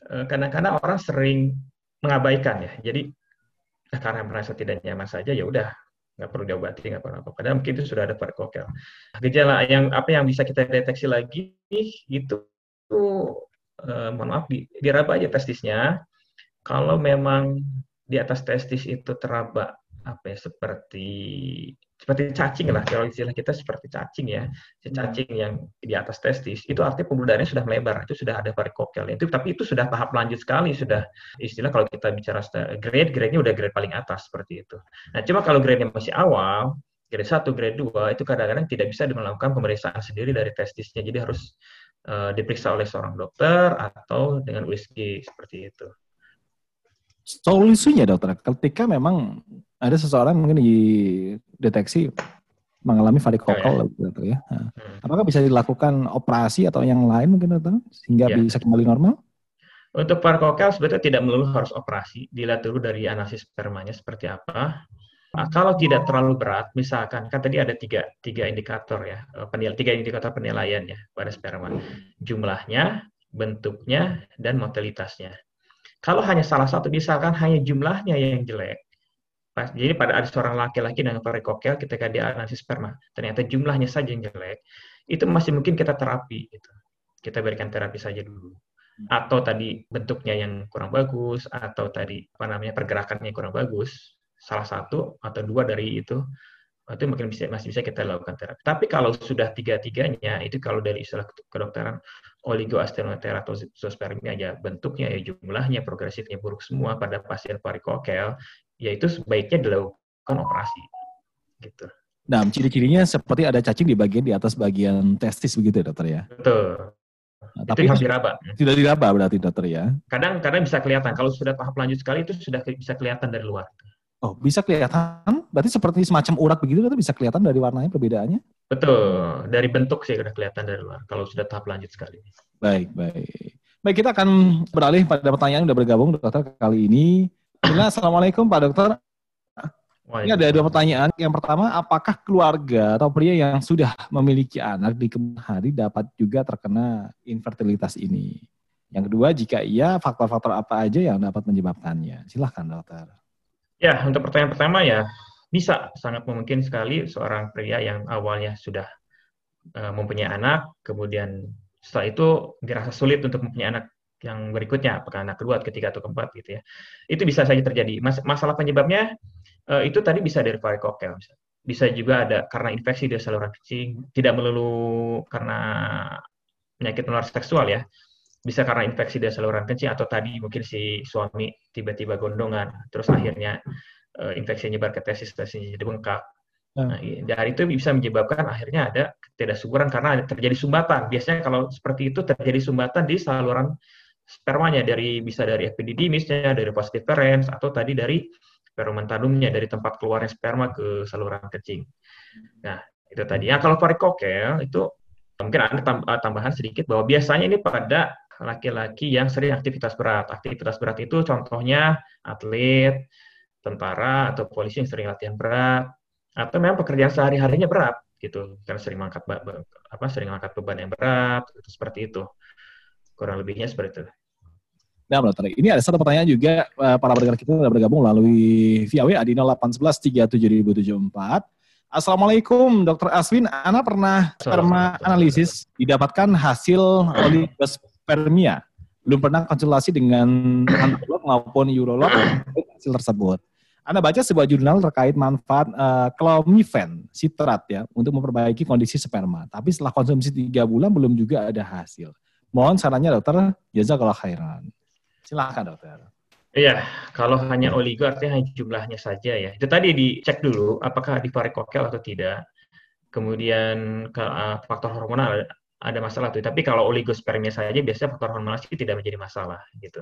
uh, kadang-kadang orang sering mengabaikan ya. Jadi karena merasa tidak nyaman saja ya udah nggak perlu diobati, nggak perlu apa. Padahal mungkin itu sudah ada varikokel. Gejala yang apa yang bisa kita deteksi lagi itu eh, mohon maaf di, diraba aja testisnya. Kalau memang di atas testis itu teraba apa ya seperti seperti cacing lah. Kalau istilah kita seperti cacing ya. Hmm. cacing yang di atas testis itu artinya pembuluh darahnya sudah melebar itu sudah ada varikokel itu tapi itu sudah tahap lanjut sekali sudah istilah kalau kita bicara grade grade-nya udah grade paling atas seperti itu. Nah cuma kalau grade-nya masih awal grade 1, grade 2 itu kadang-kadang tidak bisa melakukan pemeriksaan sendiri dari testisnya. Jadi harus uh, diperiksa oleh seorang dokter atau dengan USG seperti itu solusinya dokter ketika memang ada seseorang mungkin dideteksi mengalami varikokel oh, ya. gitu ya. Nah, hmm. Apakah bisa dilakukan operasi atau yang lain mungkin dokter sehingga ya. bisa kembali normal? Untuk varikokel sebetulnya tidak melulu harus operasi, dilihat dulu dari analisis spermanya seperti apa. Nah, kalau tidak terlalu berat, misalkan kan tadi ada tiga, tiga indikator ya, eh, penil, tiga indikator penilaian ya pada sperma, jumlahnya, bentuknya, dan motilitasnya. Kalau hanya salah satu, misalkan hanya jumlahnya yang jelek, jadi pada ada seorang laki-laki dengan varikokel ketika dia analisis sperma, ternyata jumlahnya saja yang jelek, itu masih mungkin kita terapi. Gitu. Kita berikan terapi saja dulu. Atau tadi bentuknya yang kurang bagus, atau tadi apa namanya pergerakannya kurang bagus, salah satu atau dua dari itu itu mungkin bisa, masih bisa kita lakukan terapi. Tapi kalau sudah tiga-tiganya, itu kalau dari istilah kedokteran oligoasteroteratozoospermia aja bentuknya ya jumlahnya progresifnya buruk semua pada pasien varikokel, ya itu sebaiknya dilakukan operasi. Gitu. Nah, ciri-cirinya seperti ada cacing di bagian di atas bagian testis begitu ya dokter ya? Betul. Nah, itu tapi harus diraba. tidak diraba berarti dokter ya? Kadang kadang bisa kelihatan. Kalau sudah tahap lanjut sekali itu sudah bisa kelihatan dari luar. Oh, bisa kelihatan? Berarti seperti semacam urat begitu dokter bisa kelihatan dari warnanya perbedaannya? Betul. Dari bentuk sih sudah kelihatan dari luar. Kalau sudah tahap lanjut sekali. Baik, baik. Baik, kita akan beralih pada pertanyaan yang sudah bergabung dokter kali ini. Bismillah, Assalamualaikum Pak Dokter. Ini ada dua pertanyaan. Yang pertama, apakah keluarga atau pria yang sudah memiliki anak di kemudian hari dapat juga terkena infertilitas ini? Yang kedua, jika iya, faktor-faktor apa aja yang dapat menyebabkannya? Silahkan dokter. Ya, untuk pertanyaan pertama ya bisa sangat mungkin sekali seorang pria yang awalnya sudah eh, mempunyai anak, kemudian setelah itu dirasa sulit untuk mempunyai anak yang berikutnya, apakah anak kedua, ketiga atau keempat gitu ya. Itu bisa saja terjadi. Mas- masalah penyebabnya eh, itu tadi bisa dari varikokel, bisa juga ada karena infeksi di saluran kencing, tidak melulu karena penyakit menular seksual ya, bisa karena infeksi di saluran kencing atau tadi mungkin si suami tiba-tiba gondongan terus akhirnya eh, infeksi nyebar ke testis testisnya jadi bengkak. Hmm. Nah, i- dari itu bisa menyebabkan akhirnya ada ketidaksuburan karena ada terjadi sumbatan. Biasanya kalau seperti itu terjadi sumbatan di saluran spermanya dari bisa dari epididymisnya, dari positive atau tadi dari fermentadumnya dari tempat keluarnya sperma ke saluran kencing. Nah, itu tadi. Ya kalau varikokel itu mungkin ada eh, tambahan sedikit bahwa biasanya ini pada laki-laki yang sering aktivitas berat. Aktivitas berat itu contohnya atlet, tentara atau polisi yang sering latihan berat atau memang pekerjaan sehari-harinya berat gitu karena sering mengangkat apa sering angkat beban yang berat gitu, seperti itu kurang lebihnya seperti itu Nah, dokter, ini ada satu pertanyaan juga eh, para pendengar kita yang sudah bergabung melalui via WA di 0811 Assalamualaikum, Dokter Aswin. Ana pernah sperma analisis didapatkan hasil oligospermia. Belum pernah konsultasi dengan antropolog maupun urolog hasil tersebut. Anda baca sebuah jurnal terkait manfaat eh, clomifen sitrat ya untuk memperbaiki kondisi sperma. Tapi setelah konsumsi tiga bulan belum juga ada hasil. Mohon sarannya dokter, jazakallah khairan. Silahkan dokter. Iya, kalau hanya oligo artinya hanya jumlahnya saja ya. Itu tadi dicek dulu apakah di varikokel atau tidak. Kemudian ke- uh, faktor hormonal ada, masalah tuh. Tapi kalau oligospermia saja biasanya faktor hormonal sih tidak menjadi masalah gitu.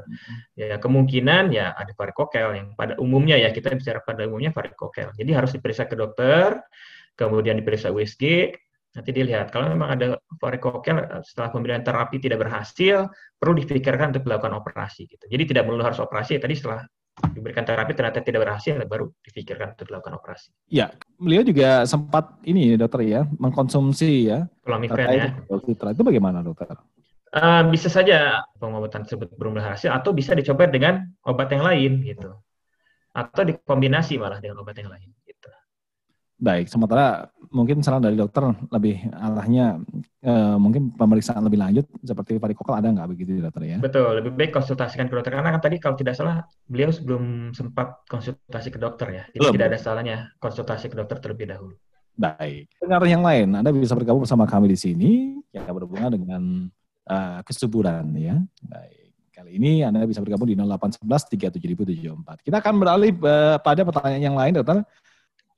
Ya kemungkinan ya ada varikokel yang pada umumnya ya kita bicara pada umumnya varikokel. Jadi harus diperiksa ke dokter, kemudian diperiksa USG, nanti dilihat kalau memang ada varikokel eh, setelah pemberian terapi tidak berhasil, perlu difikirkan untuk dilakukan operasi gitu. Jadi tidak perlu harus operasi, tadi setelah diberikan terapi ternyata tidak berhasil, baru difikirkan untuk dilakukan operasi. Ya, beliau juga sempat ini dokter ya mengkonsumsi ya terkait ya. sitrat itu bagaimana dokter? Eh, bisa saja pengobatan tersebut belum berhasil atau bisa dicoba dengan obat yang lain gitu. Atau dikombinasi malah dengan obat yang lain. Baik, sementara mungkin saran dari dokter lebih arahnya eh, mungkin pemeriksaan lebih lanjut seperti varikokel ada nggak begitu dokter ya? Betul, lebih baik konsultasikan ke dokter karena kan tadi kalau tidak salah beliau sebelum sempat konsultasi ke dokter ya. Jadi Belum. tidak ada salahnya konsultasi ke dokter terlebih dahulu. Baik. Dengar yang lain, Anda bisa bergabung bersama kami di sini yang berhubungan dengan eh, kesuburan ya. Baik. Kali ini Anda bisa bergabung di 0811 37774. Kita akan beralih eh, pada pertanyaan yang lain, dokter.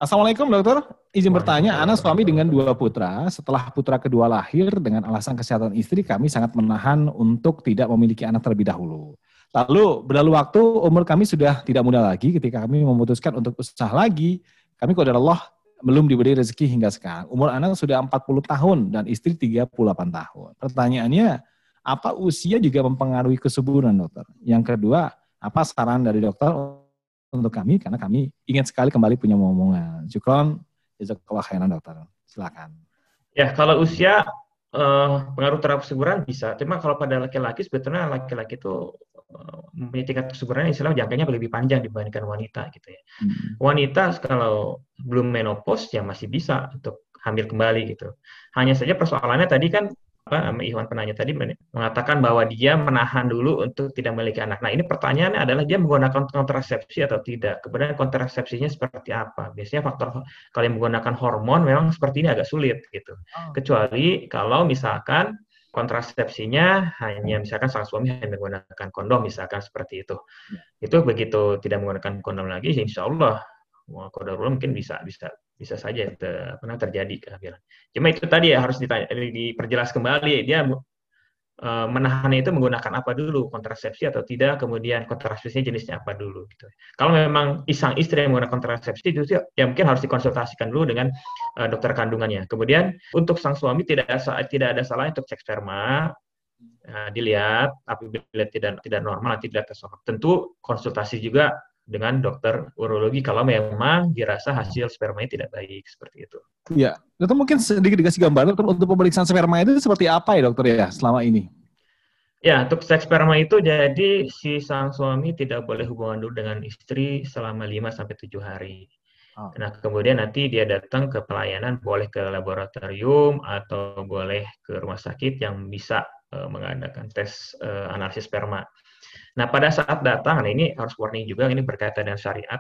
Assalamualaikum dokter, izin bertanya, Ana suami dengan dua putra. Setelah putra kedua lahir dengan alasan kesehatan istri, kami sangat menahan untuk tidak memiliki anak terlebih dahulu. Lalu berlalu waktu, umur kami sudah tidak muda lagi ketika kami memutuskan untuk usaha lagi. Kami kepada Allah belum diberi rezeki hingga sekarang. Umur anak sudah 40 tahun dan istri 38 tahun. Pertanyaannya, apa usia juga mempengaruhi kesuburan dokter? Yang kedua, apa saran dari dokter untuk kami karena kami ingin sekali kembali punya momongan. Syukron, jazakallah khairan dokter. Silakan. Ya, kalau usia eh, pengaruh terhadap kesuburan bisa. Cuma kalau pada laki-laki sebetulnya laki-laki itu eh, mempunyai tingkat kesuburan istilah jangkanya lebih panjang dibandingkan wanita gitu ya. Hmm. Wanita kalau belum menopause ya masih bisa untuk hamil kembali gitu. Hanya saja persoalannya tadi kan apa Iwan penanya tadi mengatakan bahwa dia menahan dulu untuk tidak memiliki anak. Nah, ini pertanyaannya adalah dia menggunakan kontrasepsi atau tidak. Kemudian kontrasepsinya seperti apa? Biasanya faktor kalau yang menggunakan hormon memang seperti ini agak sulit gitu. Oh. Kecuali kalau misalkan kontrasepsinya hanya misalkan sang suami hanya menggunakan kondom misalkan seperti itu. Ya. Itu begitu tidak menggunakan kondom lagi, insya Allah kodarullah mungkin bisa bisa bisa saja ter, pernah terjadi kehamilan. Cuma itu tadi ya harus ditanya, diperjelas kembali dia e, menahannya itu menggunakan apa dulu kontrasepsi atau tidak, kemudian kontrasepsinya jenisnya apa dulu gitu. Kalau memang isang istri yang menggunakan kontrasepsi itu ya mungkin harus dikonsultasikan dulu dengan e, dokter kandungannya. Kemudian untuk sang suami tidak ada tidak ada salah untuk cek sperma, Nah, dilihat apabila tidak tidak normal tidak tersorot. Tentu konsultasi juga dengan dokter urologi kalau memang dirasa hasil spermanya tidak baik seperti itu. Iya, dokter mungkin sedikit dikasih gambar dokter untuk pemeriksaan sperma itu seperti apa ya dokter ya selama ini? Ya, untuk seks sperma itu jadi si sang suami tidak boleh hubungan dulu dengan istri selama 5 sampai 7 hari. Oh. Nah, kemudian nanti dia datang ke pelayanan boleh ke laboratorium atau boleh ke rumah sakit yang bisa uh, mengadakan tes uh, analisis sperma. Nah, pada saat datang, nah ini harus warning juga, ini berkaitan dengan syariat.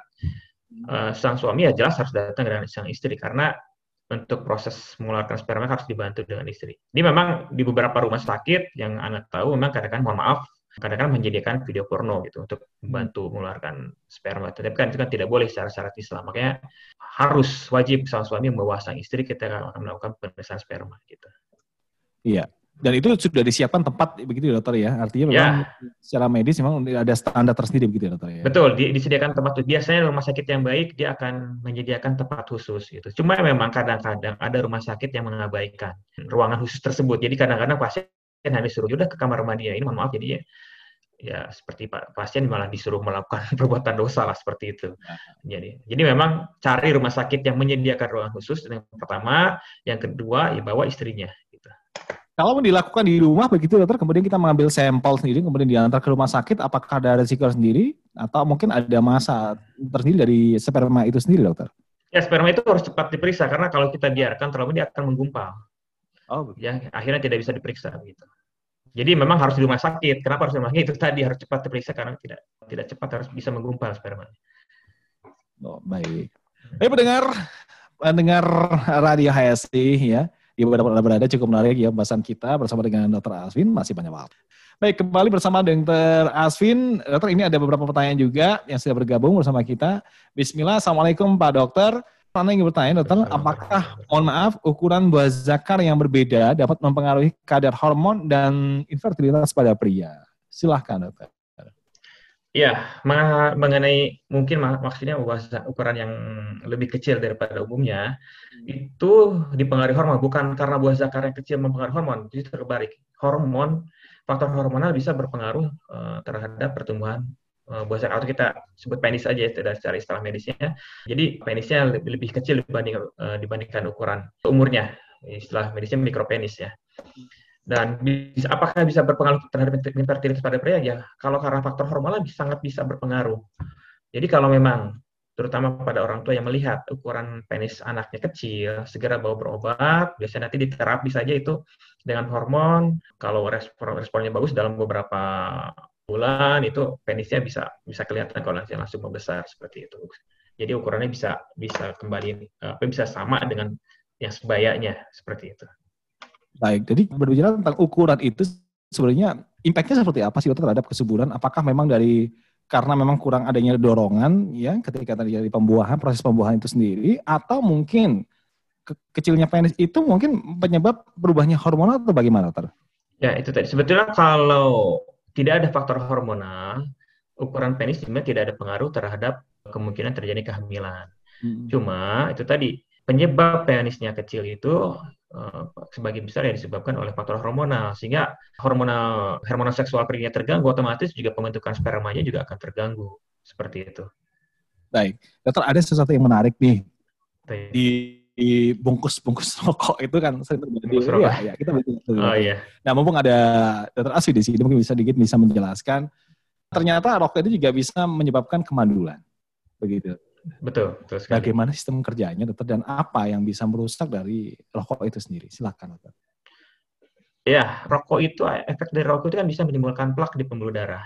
Uh, sang suami ya jelas harus datang dengan sang istri karena untuk proses mengeluarkan sperma harus dibantu dengan istri. Ini memang di beberapa rumah sakit yang anak tahu memang kadang-kadang mohon maaf kadang-kadang menyediakan video porno gitu untuk membantu mengeluarkan sperma. Tapi kan itu kan tidak boleh secara syarat Islam. Makanya harus wajib sang suami membawa sang istri ketika melakukan pemeriksaan sperma gitu. Iya. Dan itu sudah disiapkan tempat begitu ya dokter ya? Artinya memang ya. secara medis memang ada standar tersendiri begitu ya dokter ya? Betul, di, disediakan tempat biasanya rumah sakit yang baik dia akan menyediakan tempat khusus gitu. Cuma memang kadang-kadang ada rumah sakit yang mengabaikan ruangan khusus tersebut. Jadi kadang-kadang pasien hanya disuruh udah ke kamar mandi ini mohon maaf jadi ya, ya seperti pasien malah disuruh melakukan perbuatan dosa lah seperti itu. Jadi jadi memang cari rumah sakit yang menyediakan ruangan khusus yang pertama, yang kedua ya bawa istrinya. Kalau dilakukan di rumah begitu dokter, kemudian kita mengambil sampel sendiri, kemudian diantar ke rumah sakit, apakah ada resiko sendiri atau mungkin ada masa tersendiri dari sperma itu sendiri dokter? Ya sperma itu harus cepat diperiksa karena kalau kita biarkan terlalu dia akan menggumpal. Oh, ya akhirnya tidak bisa diperiksa gitu. Jadi memang harus di rumah sakit. Kenapa harus di rumah sakit? Itu tadi harus cepat diperiksa karena tidak tidak cepat harus bisa menggumpal sperma. Oh, baik. Baik pendengar, pendengar radio HSI ya di beberapa berada cukup menarik ya bahasan kita bersama dengan Dr. Aswin masih banyak waktu. Baik, kembali bersama Dr. Aswin. Dokter, ini ada beberapa pertanyaan juga yang sudah bergabung bersama kita. Bismillah, Assalamualaikum Pak Dokter. Anda ingin bertanya, dokter, apakah, mohon maaf, ukuran buah zakar yang berbeda dapat mempengaruhi kadar hormon dan infertilitas pada pria? Silahkan, dokter. Ya, mengenai mungkin maksudnya ukuran yang lebih kecil daripada umumnya, hmm. itu dipengaruhi hormon, bukan karena buah zakar yang kecil mempengaruhi hormon, justru terbalik. Hormon, faktor hormonal bisa berpengaruh uh, terhadap pertumbuhan uh, buah zakar atau kita sebut penis saja tidak secara istilah medisnya. Jadi penisnya lebih, lebih kecil dibanding uh, dibandingkan ukuran umurnya, istilah medisnya mikropenis ya. Dan bisa, apakah bisa berpengaruh terhadap infertilitas pada pria? Ya, kalau karena faktor hormonal sangat bisa berpengaruh. Jadi kalau memang terutama pada orang tua yang melihat ukuran penis anaknya kecil, segera bawa berobat. Biasanya nanti diterapi saja itu dengan hormon. Kalau respon responnya bagus dalam beberapa bulan itu penisnya bisa bisa kelihatan kalau langsung langsung membesar seperti itu. Jadi ukurannya bisa bisa kembali apa bisa sama dengan yang sebayanya seperti itu. Baik, jadi berbicara tentang ukuran itu sebenarnya impact-nya seperti apa sih terhadap kesuburan? Apakah memang dari karena memang kurang adanya dorongan ya ketika terjadi pembuahan proses pembuahan itu sendiri atau mungkin ke kecilnya penis itu mungkin penyebab berubahnya hormonal atau bagaimana dokter? Ya itu tadi sebetulnya kalau tidak ada faktor hormonal ukuran penis sebenarnya tidak ada pengaruh terhadap kemungkinan terjadi kehamilan. Hmm. Cuma itu tadi penyebab penisnya kecil itu sebagian besar yang disebabkan oleh faktor hormonal sehingga hormonal hormonal seksual pria terganggu otomatis juga pembentukan spermanya juga akan terganggu seperti itu. Baik, dokter ada sesuatu yang menarik nih Baik. di di bungkus-bungkus rokok itu kan sering terjadi. Iya, ya, kita Oh iya. Nah, mumpung ada dokter Aswi di sini mungkin bisa sedikit bisa menjelaskan ternyata rokok itu juga bisa menyebabkan kemandulan. Begitu. Betul, betul sekali. Bagaimana sistem kerjanya dokter dan apa yang bisa merusak dari rokok itu sendiri? Silakan dokter. Ya, rokok itu efek dari rokok itu kan bisa menimbulkan plak di pembuluh darah.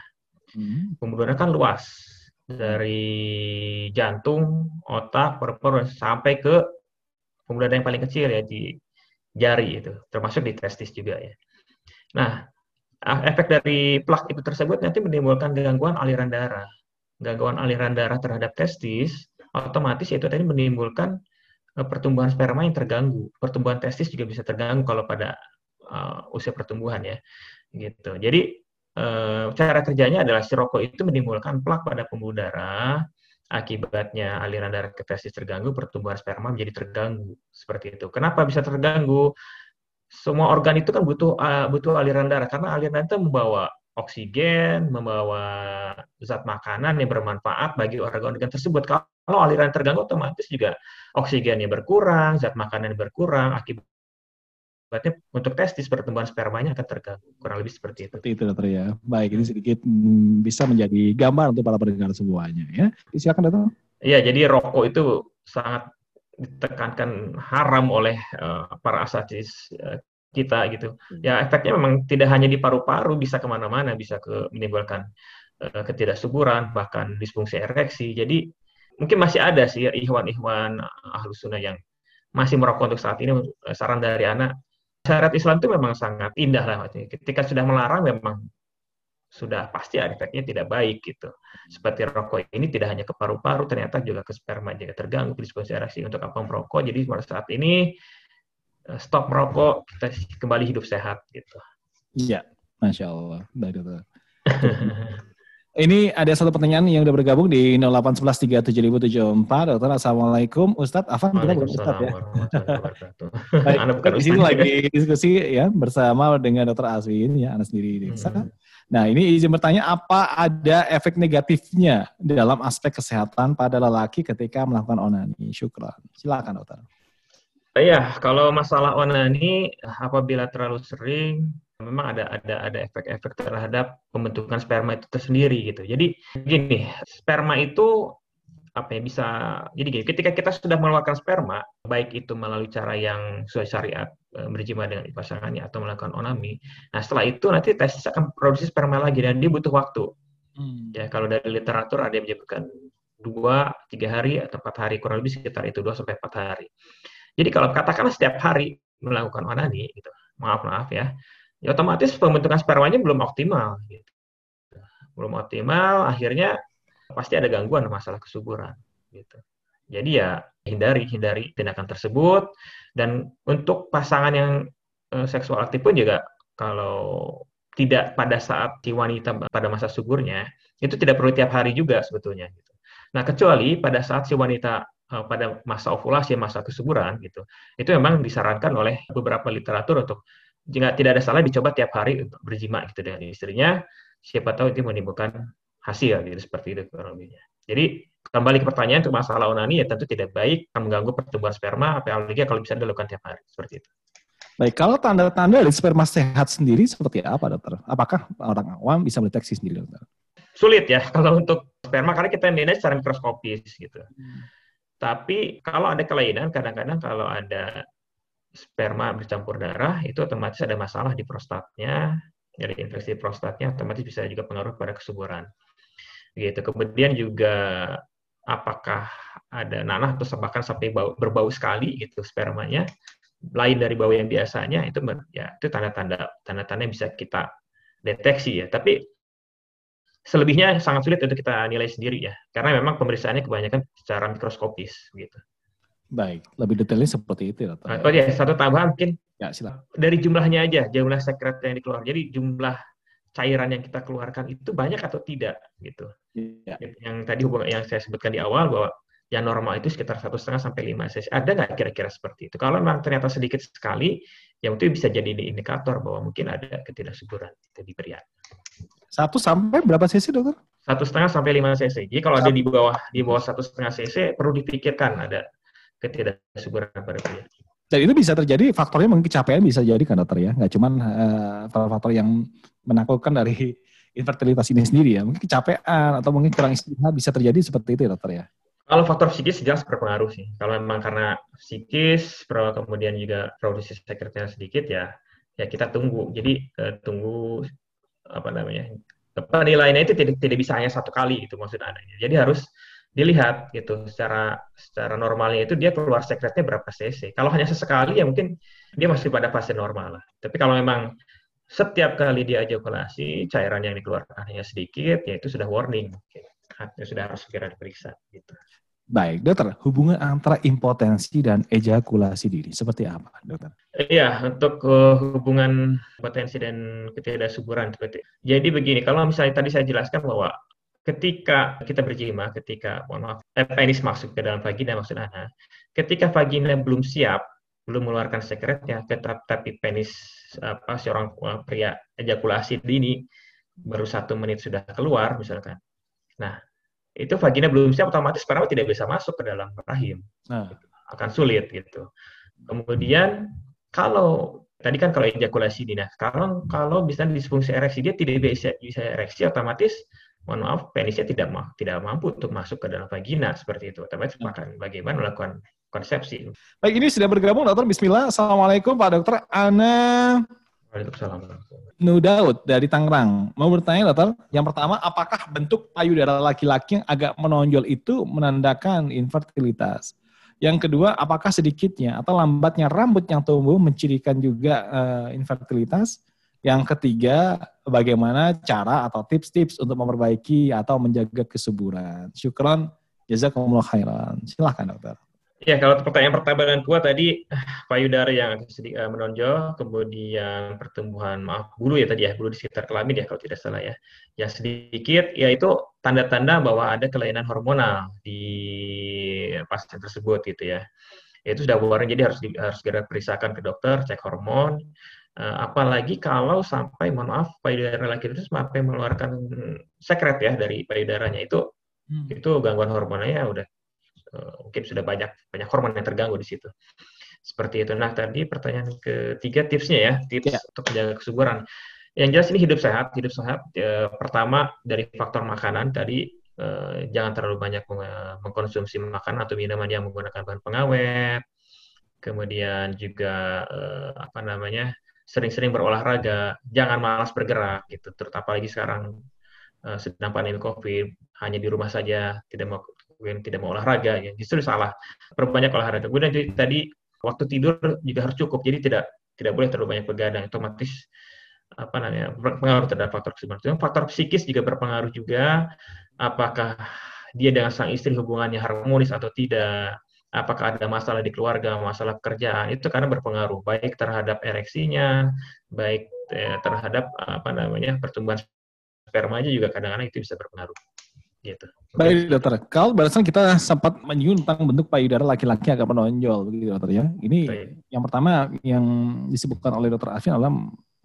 Hmm. Pembuluh darah kan luas dari jantung, otak, paru-paru sampai ke pembuluh darah yang paling kecil ya di jari itu, termasuk di testis juga ya. Nah, efek dari plak itu tersebut nanti menimbulkan gangguan aliran darah. Gangguan aliran darah terhadap testis otomatis itu tadi menimbulkan eh, pertumbuhan sperma yang terganggu. Pertumbuhan testis juga bisa terganggu kalau pada uh, usia pertumbuhan ya gitu jadi uh, cara kerjanya adalah si rokok itu menimbulkan plak pada pembuluh darah akibatnya aliran darah ke testis terganggu pertumbuhan sperma menjadi terganggu seperti itu kenapa bisa terganggu semua organ itu kan butuh uh, butuh aliran darah karena aliran darah itu membawa oksigen, membawa zat makanan yang bermanfaat bagi organ-organ tersebut. Kalau aliran terganggu, otomatis juga oksigennya berkurang, zat makanan berkurang, akibat Berarti untuk testis pertumbuhan spermanya akan terganggu. Kurang lebih seperti itu. Seperti itu dokter ya. Baik, ini sedikit mm, bisa menjadi gambar untuk para pendengar semuanya ya. Silakan dokter. Iya, jadi rokok itu sangat ditekankan haram oleh uh, para asatis uh, kita gitu. Ya efeknya memang tidak hanya di paru-paru, bisa ke mana-mana, bisa ke menimbulkan uh, ketidaksuburan, bahkan disfungsi ereksi. Jadi mungkin masih ada sih ya, ihwan-ihwan ahlus sunnah yang masih merokok untuk saat ini. Saran dari anak syariat Islam itu memang sangat indah lah Ketika sudah melarang memang sudah pasti efeknya tidak baik gitu. Seperti rokok ini tidak hanya ke paru-paru, ternyata juga ke sperma juga terganggu disposisi reaksi untuk apa merokok. Jadi pada saat ini eh, stop merokok, kita kembali hidup sehat gitu. Iya, masya Allah. Baik. Ini ada satu pertanyaan yang udah bergabung di 081137074. Dokter, Assalamualaikum. Ustadz, Afan kita Ustadz ya. Baik, bukan di sini lagi diskusi ya bersama dengan Dokter Aswin ya, anak sendiri di desa. Hmm. Nah, ini izin bertanya apa ada efek negatifnya dalam aspek kesehatan pada lelaki ketika melakukan onani? Syukran. Silakan, Dokter. Iya, kalau masalah onani apabila terlalu sering memang ada ada ada efek-efek terhadap pembentukan sperma itu tersendiri gitu. Jadi gini, sperma itu apa ya bisa jadi gini, ketika kita sudah mengeluarkan sperma, baik itu melalui cara yang sesuai syariat e, berjima dengan pasangannya atau melakukan onami, nah setelah itu nanti testis akan produksi sperma lagi dan dia butuh waktu. Hmm. Ya kalau dari literatur ada yang menyebutkan dua tiga hari atau empat hari kurang lebih sekitar itu dua sampai empat hari. Jadi kalau katakanlah setiap hari melakukan onani, gitu, maaf maaf ya, ya otomatis pembentukan spermanya belum optimal. Gitu. Belum optimal, akhirnya pasti ada gangguan masalah kesuburan. Gitu. Jadi ya hindari hindari tindakan tersebut dan untuk pasangan yang eh, seksual aktif pun juga kalau tidak pada saat si wanita pada masa suburnya itu tidak perlu tiap hari juga sebetulnya gitu. Nah, kecuali pada saat si wanita eh, pada masa ovulasi, masa kesuburan gitu. Itu memang disarankan oleh beberapa literatur untuk jika tidak ada salah dicoba tiap hari untuk berjima gitu dengan istrinya siapa tahu itu menimbulkan hasil gitu seperti itu kurang lebihnya jadi kembali ke pertanyaan untuk masalah onani ya tentu tidak baik akan mengganggu pertumbuhan sperma apalagi kalau bisa dilakukan tiap hari seperti itu Baik, kalau tanda-tanda dari sperma sehat sendiri seperti apa, dokter? Apakah orang awam bisa mendeteksi sendiri, dokter? Sulit ya, kalau untuk sperma, karena kita nilai secara mikroskopis gitu. Hmm. Tapi kalau ada kelainan, kadang-kadang kalau ada sperma bercampur darah, itu otomatis ada masalah di prostatnya, dari infeksi prostatnya otomatis bisa juga pengaruh pada kesuburan. Gitu. Kemudian juga apakah ada nanah atau bahkan sampai bau, berbau sekali gitu spermanya lain dari bau yang biasanya itu ya itu tanda-tanda tanda-tanda bisa kita deteksi ya tapi selebihnya sangat sulit untuk kita nilai sendiri ya karena memang pemeriksaannya kebanyakan secara mikroskopis gitu Baik, lebih detailnya seperti itu ya. Oh ya, satu tambahan mungkin. Ya, silakan. Dari jumlahnya aja, jumlah sekret yang dikeluarkan. Jadi jumlah cairan yang kita keluarkan itu banyak atau tidak gitu. Ya. Yang tadi hubungan yang saya sebutkan di awal bahwa yang normal itu sekitar satu setengah sampai lima cc. Ada nggak kira-kira seperti itu? Kalau memang ternyata sedikit sekali, yang itu bisa jadi indikator bahwa mungkin ada ketidaksuburan itu di pria. Satu sampai berapa cc dokter? Satu setengah sampai lima cc. Jadi kalau ada di bawah di bawah satu setengah cc perlu dipikirkan ada ketidaksuburan pada pria. Dan itu bisa terjadi faktornya mungkin kecapean bisa jadi kan dokter ya, nggak cuma uh, faktor-faktor yang menakutkan dari infertilitas ini sendiri ya, mungkin kecapean atau mungkin kurang istirahat bisa terjadi seperti itu ya dokter ya. Kalau faktor psikis jelas berpengaruh sih. Kalau memang karena psikis, kemudian juga produksi sekretnya sedikit ya, ya kita tunggu. Jadi uh, tunggu apa namanya penilaiannya itu tidak tidak bisa hanya satu kali itu maksud anaknya. Jadi harus dilihat gitu secara secara normalnya itu dia keluar sekretnya berapa cc. Kalau hanya sesekali ya mungkin dia masih pada fase normal lah. Tapi kalau memang setiap kali dia ejakulasi cairan yang dikeluarkan hanya sedikit, ya itu sudah warning. Ya, sudah harus segera diperiksa. Gitu. Baik, dokter, hubungan antara impotensi dan ejakulasi dini seperti apa, dokter? Iya, untuk uh, hubungan impotensi dan ketidaksuburan seperti. Jadi begini, kalau misalnya tadi saya jelaskan bahwa ketika kita berjima, ketika mohon maaf, eh, penis masuk ke dalam vagina maksud ketika vagina belum siap, belum mengeluarkan sekretnya, tetap tapi penis apa seorang uh, pria ejakulasi dini baru satu menit sudah keluar misalkan. Nah, itu vagina belum siap otomatis sperma tidak bisa masuk ke dalam rahim. Nah. Akan sulit gitu. Kemudian kalau tadi kan kalau ejakulasi dini, kalau kalau bisa disfungsi ereksi dia tidak bisa bisa ereksi otomatis mohon maaf penisnya tidak tidak mampu untuk masuk ke dalam vagina seperti itu. Otomatis nah. akan bagaimana melakukan konsepsi. Baik, ini sudah bergabung dokter. Bismillah. Assalamualaikum Pak Dokter. Ana Waalaikumsalam. Nu Daud dari Tangerang. Mau bertanya dokter, yang pertama apakah bentuk payudara laki-laki yang agak menonjol itu menandakan infertilitas? Yang kedua, apakah sedikitnya atau lambatnya rambut yang tumbuh mencirikan juga uh, infertilitas? Yang ketiga, bagaimana cara atau tips-tips untuk memperbaiki atau menjaga kesuburan? Syukron, jazakumullah khairan. Silahkan dokter. Ya, kalau pertanyaan pertama dan kedua tadi payudara yang sedikit uh, menonjol, kemudian pertumbuhan maaf bulu ya tadi ya bulu di sekitar kelamin ya kalau tidak salah ya, ya sedikit, ya itu tanda-tanda bahwa ada kelainan hormonal di pasien tersebut gitu ya. Itu sudah warning jadi harus di, harus segera periksakan ke dokter, cek hormon. Uh, apalagi kalau sampai mohon maaf payudara laki itu sampai mengeluarkan sekret ya dari payudaranya itu hmm. itu gangguan hormonalnya udah Eh, mungkin sudah banyak banyak hormon yang terganggu di situ. Seperti itu. Nah, tadi pertanyaan ketiga tipsnya ya, tips ya. untuk menjaga kesuburan. Yang jelas ini hidup sehat, hidup sehat. E, pertama dari faktor makanan tadi e, jangan terlalu banyak mengkonsumsi makanan atau minuman yang menggunakan bahan pengawet. Kemudian juga e, apa namanya? Sering-sering berolahraga, jangan malas bergerak gitu. Terutama lagi sekarang sedang pandemi Covid, hanya di rumah saja, tidak mau tidak mau olahraga ya justru salah perbanyak olahraga kemudian tadi waktu tidur juga harus cukup jadi tidak tidak boleh terlalu banyak begadang otomatis apa namanya berpengaruh terhadap faktor kesuburan. Faktor psikis juga berpengaruh juga apakah dia dengan sang istri hubungannya harmonis atau tidak, apakah ada masalah di keluarga, masalah pekerjaan itu karena berpengaruh baik terhadap ereksinya, baik eh, terhadap apa namanya pertumbuhan spermanya juga kadang-kadang itu bisa berpengaruh gitu. Baik dokter, kalau barusan kita sempat menyinggung tentang bentuk payudara laki-laki agak menonjol begitu dokter ya. Ini Baik. yang pertama yang disebutkan oleh dokter Alvin adalah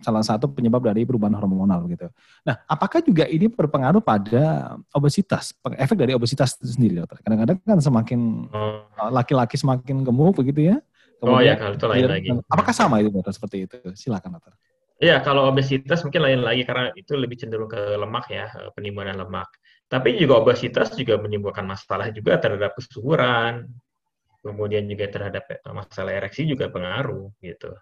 salah satu penyebab dari perubahan hormonal gitu. Nah, apakah juga ini berpengaruh pada obesitas, efek dari obesitas itu sendiri dokter? Kadang-kadang kan semakin oh. laki-laki semakin gemuk begitu ya. Kemudian, oh ya, kalau itu lain lagi. Apakah sama itu dokter seperti itu? Silakan dokter. Iya, kalau obesitas mungkin lain lagi karena itu lebih cenderung ke lemak ya, penimbunan lemak. Tapi juga obesitas juga menimbulkan masalah juga terhadap kesuburan, kemudian juga terhadap masalah ereksi juga pengaruh gitu.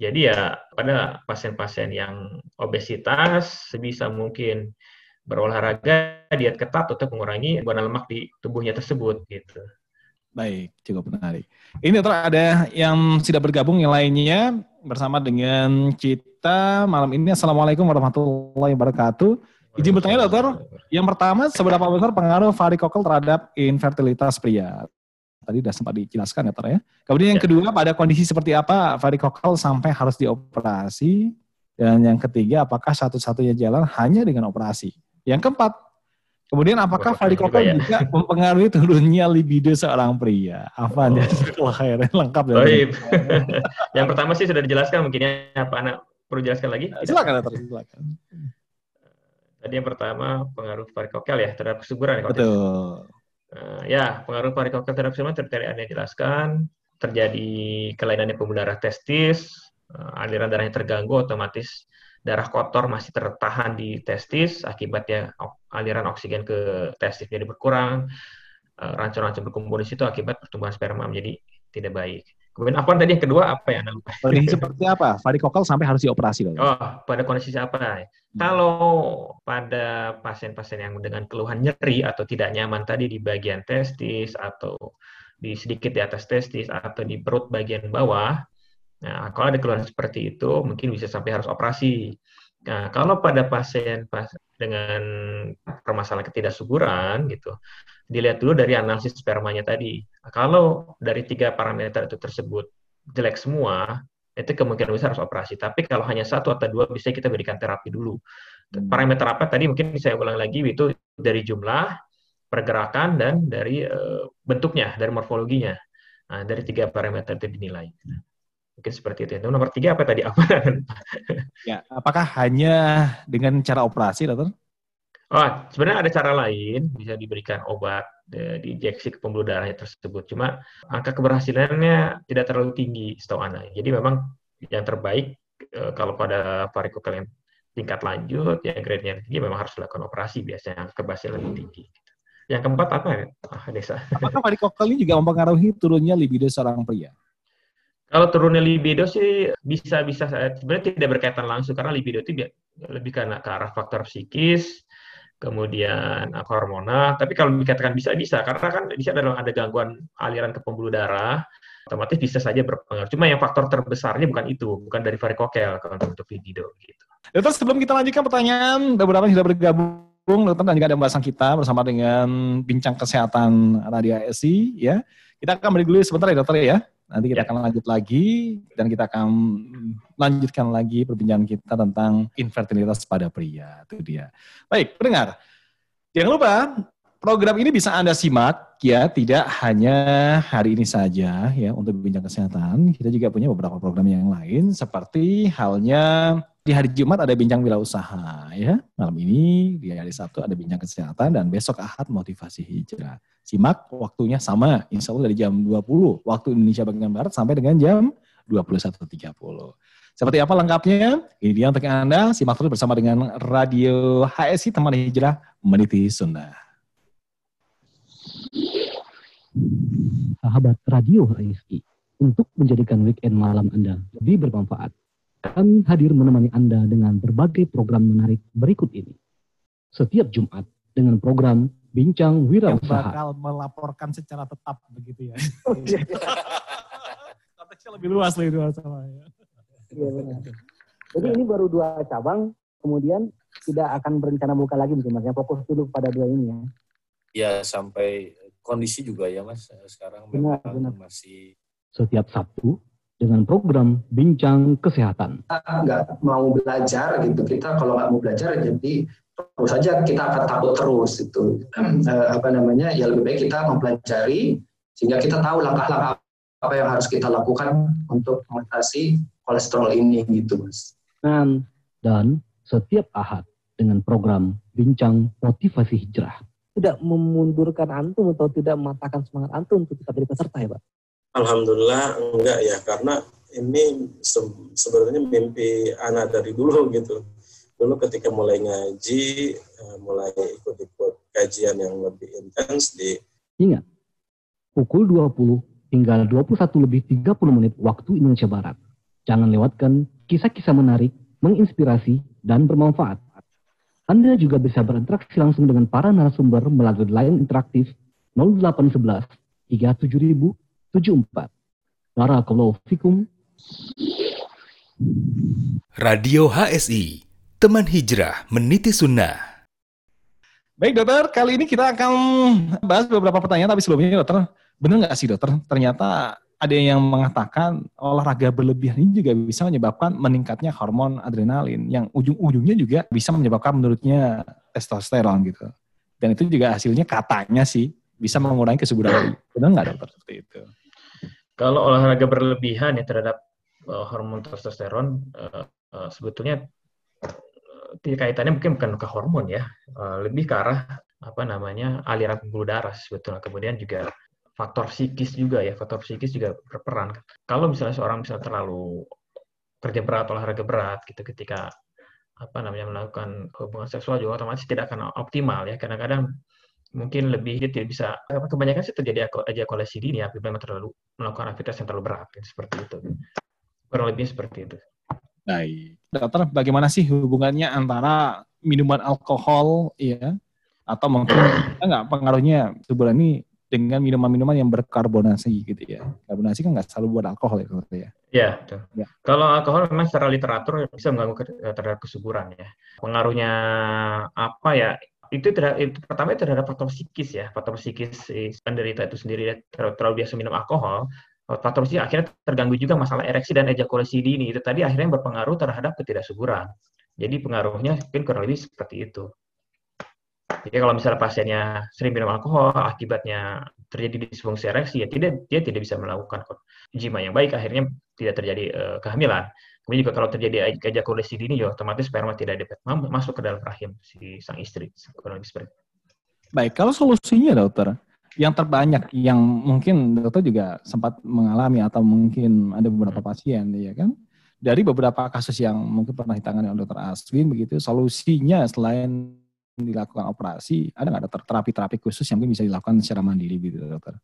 Jadi ya pada pasien-pasien yang obesitas sebisa mungkin berolahraga, diet ketat untuk mengurangi beban lemak di tubuhnya tersebut gitu. Baik, cukup menarik. Ini dokter ada yang sudah bergabung yang lainnya bersama dengan kita malam ini. Assalamualaikum warahmatullahi wabarakatuh. Izin bertanya dokter, yang pertama seberapa besar pengaruh varikokel terhadap infertilitas pria? Tadi sudah sempat dijelaskan ya, ya. Kemudian yang ya. kedua, pada kondisi seperti apa varikokel sampai harus dioperasi? Dan yang ketiga, apakah satu-satunya jalan hanya dengan operasi? Yang keempat, kemudian apakah varikokel ya. bisa mempengaruhi turunnya libido seorang pria? Apa oh. akhirnya lengkap dari yang pertama sih sudah dijelaskan mungkin ya, apa anak perlu jelaskan lagi? Silakan dokter, silakan. Tadi yang pertama pengaruh varikokel ya terhadap kesuburan. Betul. Uh, ya, pengaruh varikokel terhadap kesuburan seperti Anda jelaskan, terjadi kelainan pembuluh darah testis, uh, aliran darahnya terganggu, otomatis darah kotor masih tertahan di testis, akibatnya aliran oksigen ke testis jadi berkurang, uh, rancun-rancun berkumpul di situ akibat pertumbuhan sperma menjadi tidak baik. Kemudian apa tadi yang kedua apa ya? Kondisi seperti apa? Varikokal sampai harus dioperasi Oh, pada kondisi apa? Hmm. Kalau pada pasien-pasien yang dengan keluhan nyeri atau tidak nyaman tadi di bagian testis atau di sedikit di atas testis atau di perut bagian bawah, nah kalau ada keluhan seperti itu mungkin bisa sampai harus operasi. Nah, kalau pada pasien pas dengan permasalahan ketidaksuburan gitu, dilihat dulu dari analisis spermanya tadi. Kalau dari tiga parameter itu tersebut jelek semua, itu kemungkinan besar harus operasi. Tapi kalau hanya satu atau dua, bisa kita berikan terapi dulu. Hmm. Parameter apa tadi mungkin saya ulang lagi, itu dari jumlah, pergerakan, dan dari uh, bentuknya, dari morfologinya. Nah, dari tiga parameter itu dinilai. Mungkin seperti itu. Itu nomor tiga apa tadi? Apa? ya, apakah hanya dengan cara operasi, dokter? Oh, sebenarnya ada cara lain, bisa diberikan obat e, di injeksi ke pembuluh darahnya tersebut. Cuma angka keberhasilannya tidak terlalu tinggi setahu Anda. Jadi memang yang terbaik e, kalau pada varikokel yang tingkat lanjut, yang grade-nya tinggi, memang harus dilakukan operasi biasanya keberhasilan lebih tinggi. Yang keempat apa ya, ah, Desa? Apakah varikokel ini juga mempengaruhi turunnya libido seorang pria? Kalau turunnya libido sih bisa-bisa sebenarnya tidak berkaitan langsung karena libido itu lebih karena ke arah faktor psikis, kemudian hormonal. Tapi kalau dikatakan bisa-bisa, karena kan di sini ada, ada gangguan aliran ke pembuluh darah, otomatis bisa saja berpengaruh. Cuma yang faktor terbesarnya bukan itu, bukan dari varikokel kalau untuk libido gitu. Dokter, sebelum kita lanjutkan pertanyaan, beberapa yang sudah bergabung, dokter dan juga ada pembahasan kita bersama dengan bincang kesehatan Radio ASI, ya. Kita akan beri sebentar ya dokter ya. Nanti kita ya. akan lanjut lagi dan kita akan lanjutkan lagi perbincangan kita tentang infertilitas pada pria. Itu dia. Baik, pendengar. Jangan lupa program ini bisa Anda simak ya, tidak hanya hari ini saja ya untuk bincang kesehatan. Kita juga punya beberapa program yang lain seperti halnya di hari Jumat ada bincang wirausaha ya. Malam ini di hari Sabtu ada bincang kesehatan dan besok Ahad motivasi hijrah. Simak waktunya sama, insya Allah dari jam 20 waktu Indonesia bagian Barat sampai dengan jam 21.30. Seperti apa lengkapnya? Ini dia untuk Anda, simak terus bersama dengan Radio HSI Teman Hijrah Meniti Sunda. Sahabat Radio HSI, untuk menjadikan weekend malam Anda lebih bermanfaat, kami hadir menemani Anda dengan berbagai program menarik berikut ini. Setiap Jumat dengan program bincang wirausaha. Yang bakal melaporkan secara tetap begitu ya. Konteksnya lebih luas lagi dua sama ya. Iya benar. Jadi ini baru dua cabang, kemudian tidak akan berencana buka lagi mungkin mas. Yang fokus dulu pada dua ini ya. Ya sampai kondisi juga ya mas. Sekarang benar, benar. masih setiap Sabtu dengan program Bincang Kesehatan. Kita nggak mau belajar gitu, kita kalau nggak mau belajar jadi terus saja kita akan takut terus itu eh, apa namanya ya lebih baik kita mempelajari sehingga kita tahu langkah-langkah apa yang harus kita lakukan untuk mengatasi kolesterol ini gitu mas. Dan, dan setiap ahad dengan program bincang motivasi hijrah. Tidak memundurkan antum atau tidak mematahkan semangat antum untuk tetap jadi peserta ya Pak? Alhamdulillah enggak ya karena ini se sebenarnya mimpi anak dari dulu gitu dulu ketika mulai ngaji, eh, mulai ikut-ikut kajian yang lebih intens di Ingat, pukul 20 hingga 21 lebih 30 menit waktu Indonesia Barat. Jangan lewatkan kisah-kisah menarik, menginspirasi, dan bermanfaat. Anda juga bisa berinteraksi langsung dengan para narasumber melalui line interaktif 0811 37074. Barakallahu fikum. Radio HSI Teman Hijrah Meniti Sunnah. Baik dokter, kali ini kita akan bahas beberapa pertanyaan, tapi sebelumnya dokter, benar nggak sih dokter, ternyata ada yang mengatakan olahraga berlebihan ini juga bisa menyebabkan meningkatnya hormon adrenalin, yang ujung-ujungnya juga bisa menyebabkan menurutnya testosteron gitu. Dan itu juga hasilnya katanya sih bisa mengurangi kesuburan. Benar nggak dokter seperti itu? Kalau olahraga berlebihan ya terhadap uh, hormon testosteron, uh, uh, sebetulnya kaitannya mungkin bukan ke hormon ya, eh, lebih ke arah apa namanya aliran pembuluh darah sebetulnya. Kemudian juga faktor psikis juga ya, faktor psikis juga berperan. Kalau misalnya seorang misalnya terlalu kerja berat, olahraga berat gitu ketika apa namanya melakukan hubungan seksual juga otomatis tidak akan optimal ya. Kadang-kadang mungkin lebih dia tidak bisa apa, kebanyakan sih terjadi ejakulasi dini apabila memang terlalu melakukan aktivitas yang terlalu berat seperti itu kurang lebih seperti itu Baik. Dokter, bagaimana sih hubungannya antara minuman alkohol ya atau mungkin nggak pengaruhnya sebulan ini dengan minuman-minuman yang berkarbonasi gitu ya. Karbonasi kan nggak selalu buat alkohol ya ya. Ya, betul. Ya. Kalau alkohol memang secara literatur bisa mengganggu terhadap kesuburan ya. Pengaruhnya apa ya? Itu, terhadap, itu pertama itu terhadap faktor psikis ya. Faktor psikis si penderita itu sendiri terlalu, terlalu biasa minum alkohol. Faktor psikis akhirnya terganggu juga masalah ereksi dan ejakulasi dini. Itu tadi akhirnya berpengaruh terhadap ketidaksuburan. Jadi pengaruhnya mungkin kurang lebih seperti itu. Jadi kalau misalnya pasiennya sering minum alkohol, akibatnya terjadi disfungsi ereksi, ya tidak dia tidak bisa melakukan jima yang baik, akhirnya tidak terjadi eh, kehamilan. Kemudian juga kalau terjadi ejakulasi dini, ya otomatis sperma tidak dapat masuk ke dalam rahim si sang istri. Kurang lebih seperti itu. Baik, kalau solusinya dokter, yang terbanyak yang mungkin dokter juga sempat mengalami atau mungkin ada beberapa pasien ya kan dari beberapa kasus yang mungkin pernah ditangani oleh dokter Aswin begitu solusinya selain dilakukan operasi ada nggak dokter terapi-terapi khusus yang mungkin bisa dilakukan secara mandiri gitu dokter?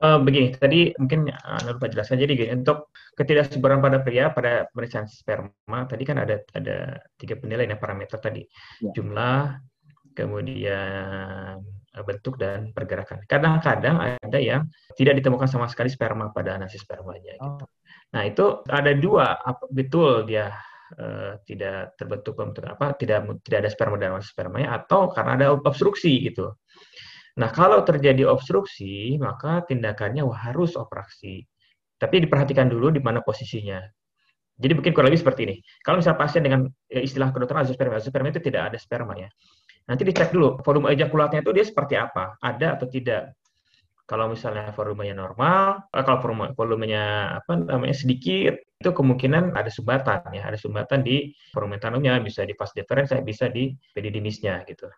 Eh, begini, tadi mungkin uh, lupa jelaskan. Jadi gini, untuk ketidaksuburan pada pria pada pemeriksaan sperma tadi kan ada ada tiga penilaian ya, parameter tadi, Ya. jumlah, kemudian eh, bentuk dan pergerakan. Kadang-kadang ada yang tidak ditemukan sama sekali sperma pada analisis spermanya. Gitu. Nah itu ada dua, apa, betul dia eh, tidak terbentuk bentuk apa, tidak tidak ada sperma dalam spermanya, atau karena ada obstruksi gitu. Nah, kalau terjadi obstruksi, maka tindakannya harus operasi. Tapi diperhatikan dulu di mana posisinya. Jadi mungkin kurang lebih seperti ini. Kalau misalnya pasien dengan eh, istilah kedokteran azoospermia, azoospermia itu tidak ada sperma ya. Nanti dicek dulu volume ejakulatnya itu dia seperti apa, ada atau tidak. Kalau misalnya volumenya normal, eh, kalau volume, volumenya apa namanya sedikit, itu kemungkinan ada sumbatan ya, ada sumbatan di volume tanamnya, bisa di vas deferens, bisa di pedidimisnya gitu.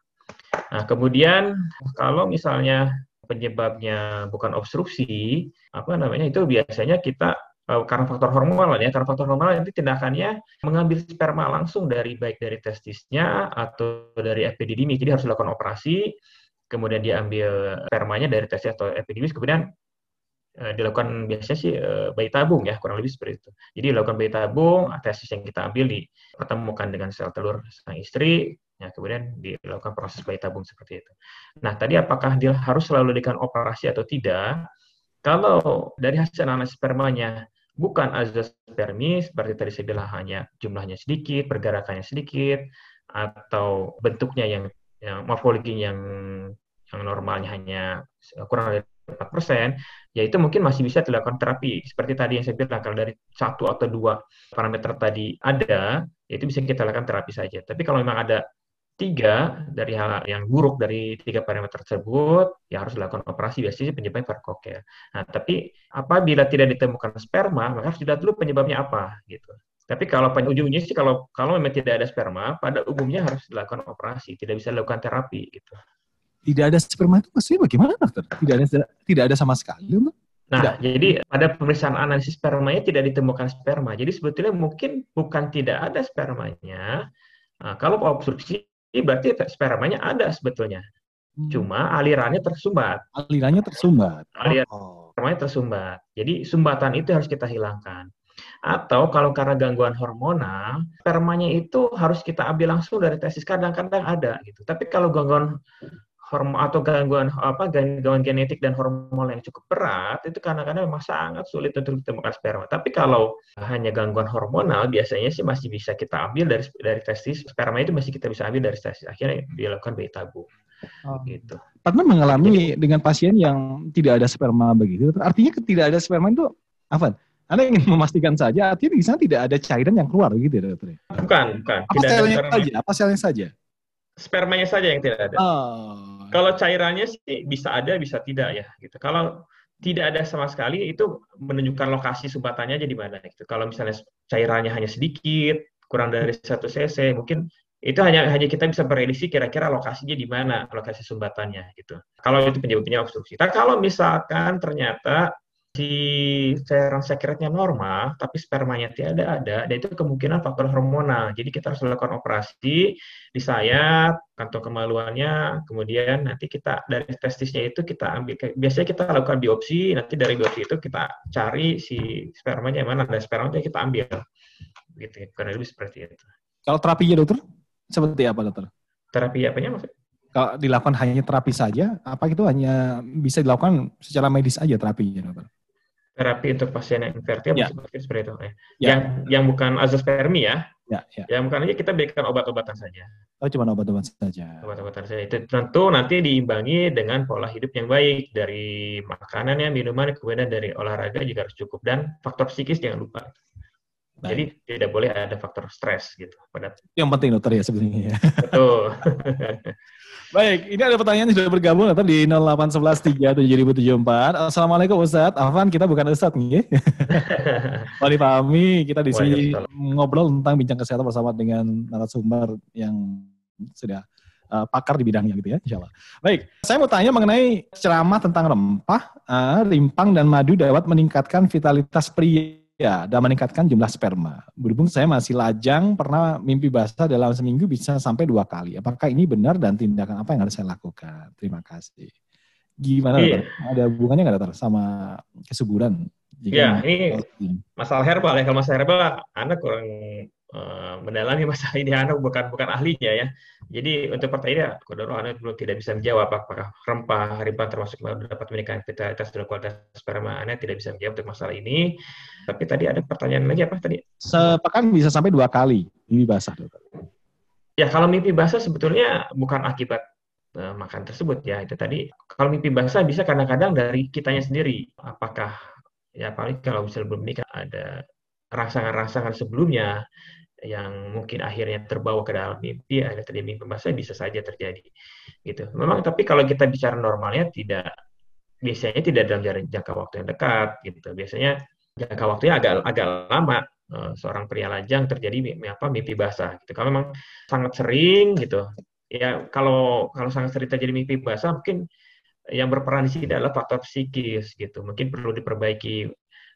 Nah, kemudian kalau misalnya penyebabnya bukan obstruksi, apa namanya itu biasanya kita eh, karena faktor hormonal ya, karena faktor hormonal nanti tindakannya mengambil sperma langsung dari baik dari testisnya atau dari epididymis, jadi harus dilakukan operasi, kemudian diambil spermanya dari testis atau epididymis, kemudian eh, dilakukan biasanya sih eh, bayi tabung ya, kurang lebih seperti itu. Jadi dilakukan bayi tabung, testis yang kita ambil dipertemukan dengan sel telur sang istri, Ya, kemudian dilakukan proses bayi tabung seperti itu. Nah, tadi apakah dia harus selalu dilakukan operasi atau tidak? Kalau dari hasil analisis spermanya bukan azospermis, berarti tadi saya bilang hanya jumlahnya sedikit, pergerakannya sedikit, atau bentuknya yang, yang morfologi yang yang normalnya hanya kurang dari 4%, ya itu mungkin masih bisa dilakukan terapi. Seperti tadi yang saya bilang, kalau dari satu atau dua parameter tadi ada, ya itu bisa kita lakukan terapi saja. Tapi kalau memang ada tiga dari hal yang buruk dari tiga parameter tersebut, ya harus dilakukan operasi biasanya penyebabnya verkok ya. Nah, tapi apabila tidak ditemukan sperma, maka harus dilihat dulu penyebabnya apa gitu. Tapi kalau pada ujungnya sih kalau kalau memang tidak ada sperma, pada umumnya harus dilakukan operasi, tidak bisa dilakukan terapi gitu. Tidak ada sperma itu maksudnya bagaimana dokter? Tidak ada tidak ada sama sekali untuk Nah, jadi pada pemeriksaan analisis spermanya tidak ditemukan sperma. Jadi sebetulnya mungkin bukan tidak ada spermanya. Nah, kalau obstruksi berarti spermanya ada sebetulnya. Cuma alirannya tersumbat. alirannya tersumbat. Aliran Oh. spermanya tersumbat. Jadi sumbatan itu harus kita hilangkan. Atau kalau karena gangguan hormonal, spermanya itu harus kita ambil langsung dari testis. Kadang-kadang ada gitu. Tapi kalau gangguan hormon atau gangguan apa gangguan genetik dan hormonal yang cukup berat itu kadang-kadang memang sangat sulit untuk ditemukan sperma. Tapi kalau hanya gangguan hormonal biasanya sih masih bisa kita ambil dari dari testis sperma itu masih kita bisa ambil dari testis. Akhirnya dilakukan bayi tabung. Oh. Gitu. Pernah mengalami dengan pasien yang tidak ada sperma begitu. Artinya tidak ada sperma itu apa? Anda ingin memastikan saja artinya di sana tidak ada cairan yang keluar gitu ya dokter. Bukan, bukan. Apa Tidak ada selnya saja? Apa selnya saja? Spermanya saja yang tidak ada. Oh. Kalau cairannya sih bisa ada, bisa tidak ya. Gitu. Kalau tidak ada sama sekali itu menunjukkan lokasi sumbatannya aja di mana. Gitu. Kalau misalnya cairannya hanya sedikit, kurang dari satu cc, mungkin itu hanya hanya kita bisa prediksi kira-kira lokasinya di mana lokasi sumbatannya gitu. Kalau itu penyebabnya obstruksi. Tapi kalau misalkan ternyata cairan sekretnya normal, tapi spermanya tidak ada, dan itu kemungkinan faktor hormonal. Jadi kita harus lakukan operasi di sayat, kantong kemaluannya, kemudian nanti kita dari testisnya itu kita ambil, biasanya kita lakukan biopsi, nanti dari biopsi itu kita cari si spermanya mana, dan spermanya kita ambil. Gitu, karena lebih seperti itu. Kalau terapinya dokter, seperti apa dokter? Terapi apanya maksudnya? Kalau dilakukan hanya terapi saja, apa itu hanya bisa dilakukan secara medis aja terapinya dokter? Terapi untuk pasien yang infertil Ya. seperti itu ya. Ya. Yang yang bukan azospermi ya. Ya, ya. Yang bukan aja kita berikan obat-obatan saja. Oh, cuma obat-obat saja. Obat-obatan saja itu tentu nanti diimbangi dengan pola hidup yang baik dari makanannya, minuman, kemudian dari olahraga juga harus cukup dan faktor psikis jangan lupa. Jadi tidak boleh ada faktor stres gitu pada Yang penting dokter ya sebenarnya. ya. betul. Baik, ini ada pertanyaan yang sudah bergabung dokter di 081137074. Assalamualaikum Ustadz. Afan, kita bukan Ustadz nih. Mau dipahami, kita di sini ngobrol tentang bincang kesehatan bersama dengan narasumber yang sudah uh, pakar di bidangnya gitu ya, insya Allah. Baik, saya mau tanya mengenai ceramah tentang rempah, uh, rimpang dan madu dapat meningkatkan vitalitas pria dan meningkatkan jumlah sperma. Berhubung saya masih lajang, pernah mimpi basah dalam seminggu bisa sampai dua kali. Apakah ini benar dan tindakan apa yang harus saya lakukan? Terima kasih. Gimana, Iya. dokter? Ada hubungannya nggak dokter sama kesuburan? Jika Ya, ini masalah herbal ya. Kalau masalah herbal, Anda kurang mendalami masalah ini. Anda bukan bukan ahlinya ya. Jadi untuk pertanyaan, Kodoro Anda belum tidak bisa menjawab apakah rempah, rimpang termasuk dapat meningkatkan vitalitas dan kualitas sperma. Anda tidak bisa menjawab untuk masalah ini. Tapi tadi ada pertanyaan lagi apa tadi? sepekan bisa sampai dua kali mimpi basah. Ya, kalau mimpi basah sebetulnya bukan akibat eh, makan tersebut ya. Itu tadi kalau mimpi basah bisa kadang-kadang dari kitanya sendiri. Apakah ya paling kalau misalnya belum menikah ada rangsangan-rangsangan sebelumnya yang mungkin akhirnya terbawa ke dalam mimpi, akhirnya terjadi mimpi basah bisa saja terjadi. Gitu. Memang tapi kalau kita bicara normalnya tidak biasanya tidak dalam jangka waktu yang dekat gitu. Biasanya jangka waktunya agak agak lama eh, seorang pria lajang terjadi apa mimpi basah gitu. Kalau memang sangat sering gitu. Ya kalau kalau sangat sering terjadi mimpi basah mungkin yang berperan di sini adalah faktor psikis gitu. Mungkin perlu diperbaiki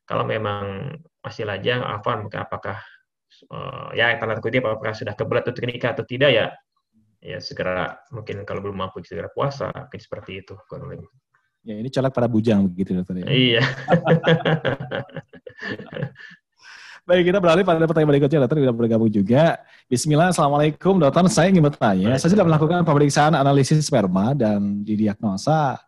kalau memang masih lajang Afan apakah eh, ya tanda kutip apakah sudah kebelat untuk nikah atau tidak ya ya segera mungkin kalau belum mampu segera puasa mungkin seperti itu kurang lebih. Ya ini colek pada bujang begitu dokter. ya. Iya. Baik, kita beralih pada pertanyaan berikutnya. Dokter sudah bergabung juga. Bismillah, Assalamualaikum. Dokter, saya ingin bertanya. Saya sudah melakukan pemeriksaan analisis sperma dan didiagnosa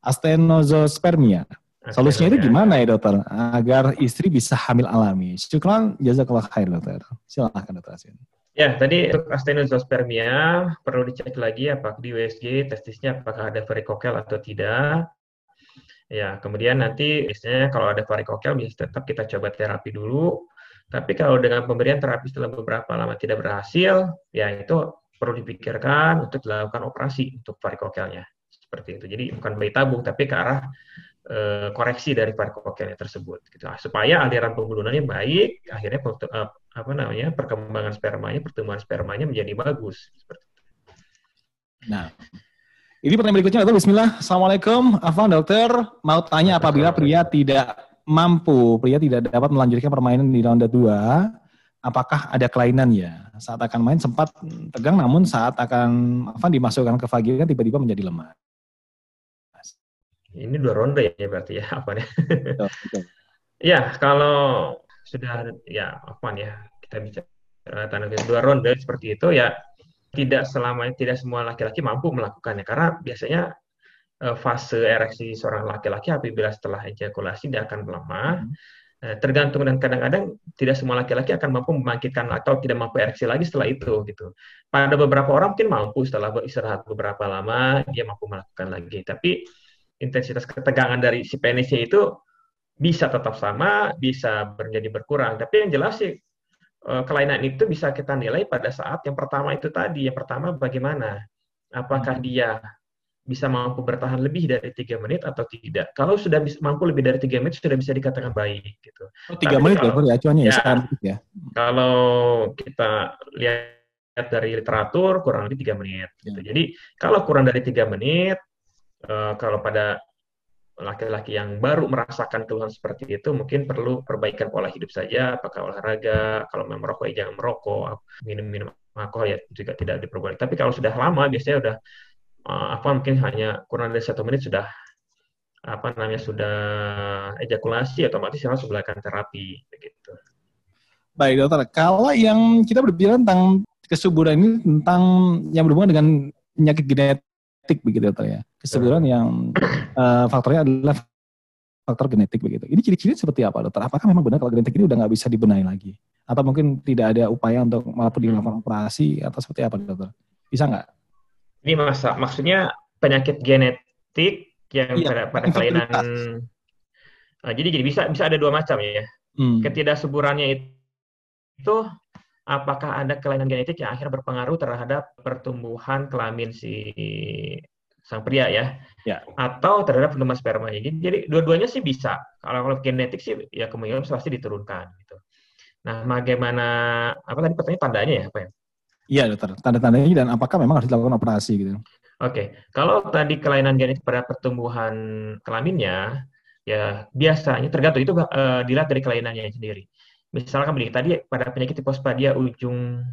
astenospermia. Solusinya itu gimana ya dokter? Agar istri bisa hamil alami. Syukran, jazakallah khair dokter. Silahkan dokter Asin. Ya, tadi untuk astenospermia perlu dicek lagi apakah di USG testisnya apakah ada varikokel atau tidak. Ya, kemudian nanti biasanya kalau ada varikokel bisa tetap kita coba terapi dulu. Tapi kalau dengan pemberian terapi setelah beberapa lama tidak berhasil, ya itu perlu dipikirkan untuk dilakukan operasi untuk varikokelnya. Seperti itu. Jadi bukan bayi tabung tapi ke arah eh, koreksi dari varikokelnya tersebut gitu. Supaya aliran pembuluhannya baik, akhirnya eh, apa namanya? perkembangan spermanya, pertumbuhan spermanya menjadi bagus seperti itu. Nah, ini pertanyaan berikutnya dokter. Bismillah. Assalamualaikum. Afan dokter, mau tanya apabila pria tidak mampu, pria tidak dapat melanjutkan permainan di ronde 2, apakah ada kelainan ya? Saat akan main sempat tegang, namun saat akan Afan dimasukkan ke vagina tiba-tiba menjadi lemah. Ini dua ronde ya berarti ya apa betul. Ya, kalau sudah ya apa ya kita bicara tanda dua ronde seperti itu ya tidak selama tidak semua laki-laki mampu melakukannya karena biasanya eh, fase ereksi seorang laki-laki apabila setelah ejakulasi dia akan melemah. Eh, tergantung dan kadang-kadang tidak semua laki-laki akan mampu membangkitkan atau tidak mampu ereksi lagi setelah itu gitu. Pada beberapa orang mungkin mampu setelah beristirahat beberapa lama dia mampu melakukan lagi. Tapi intensitas ketegangan dari si penisnya itu bisa tetap sama, bisa menjadi berkurang. Tapi yang jelas sih eh, kelainan itu bisa kita nilai pada saat yang pertama itu tadi. Yang pertama bagaimana? Apakah dia bisa mampu bertahan lebih dari tiga menit atau tidak? Kalau sudah bisa, mampu lebih dari tiga menit sudah bisa dikatakan baik gitu. Oh, tiga menit ya, kalau- ya, acuannya ya, Ya. ya. Kalau kita lihat dari literatur kurang lebih tiga menit. Gitu. Ya. Jadi kalau kurang dari tiga menit, eh, kalau pada laki-laki yang baru merasakan keluhan seperti itu mungkin perlu perbaikan pola hidup saja, apakah olahraga, kalau merokok ya jangan merokok, minum-minum alkohol ya juga tidak diperbolehkan. Tapi kalau sudah lama biasanya udah uh, apa mungkin hanya kurang dari satu menit sudah apa namanya sudah ejakulasi otomatis harus sebelahkan terapi begitu. Baik dokter, kalau yang kita berbicara tentang kesuburan ini tentang yang berhubungan dengan penyakit genetik begitu dokter ya. Kesuburan yang uh, faktornya adalah faktor genetik begitu. Ini ciri-ciri seperti apa dokter? Apakah memang benar kalau genetik ini udah nggak bisa dibenahi lagi? Atau mungkin tidak ada upaya untuk malah dilakukan operasi atau seperti apa dokter? Bisa nggak? Ini masa maksudnya penyakit genetik yang Iya, pada, pada kelainan uh, jadi gini bisa bisa ada dua macam ya. Hmm. Ketidaksuburannya itu, itu apakah ada kelainan genetik yang akhirnya berpengaruh terhadap pertumbuhan kelamin si sang pria ya, Ya. atau terhadap pertumbuhan spermanya. Jadi, jadi dua-duanya sih bisa. Kalau kalau genetik sih ya kemungkinan pasti diturunkan gitu. Nah, bagaimana apa tadi pertanyaan tandanya ya apa ya? Iya dokter, tanda-tandanya dan apakah memang harus dilakukan operasi gitu? Oke, kalau tadi kelainan genetik pada pertumbuhan kelaminnya, ya biasanya tergantung itu eh, dilihat dari kelainannya sendiri. Misalkan begini, tadi pada penyakit hipospadia ujung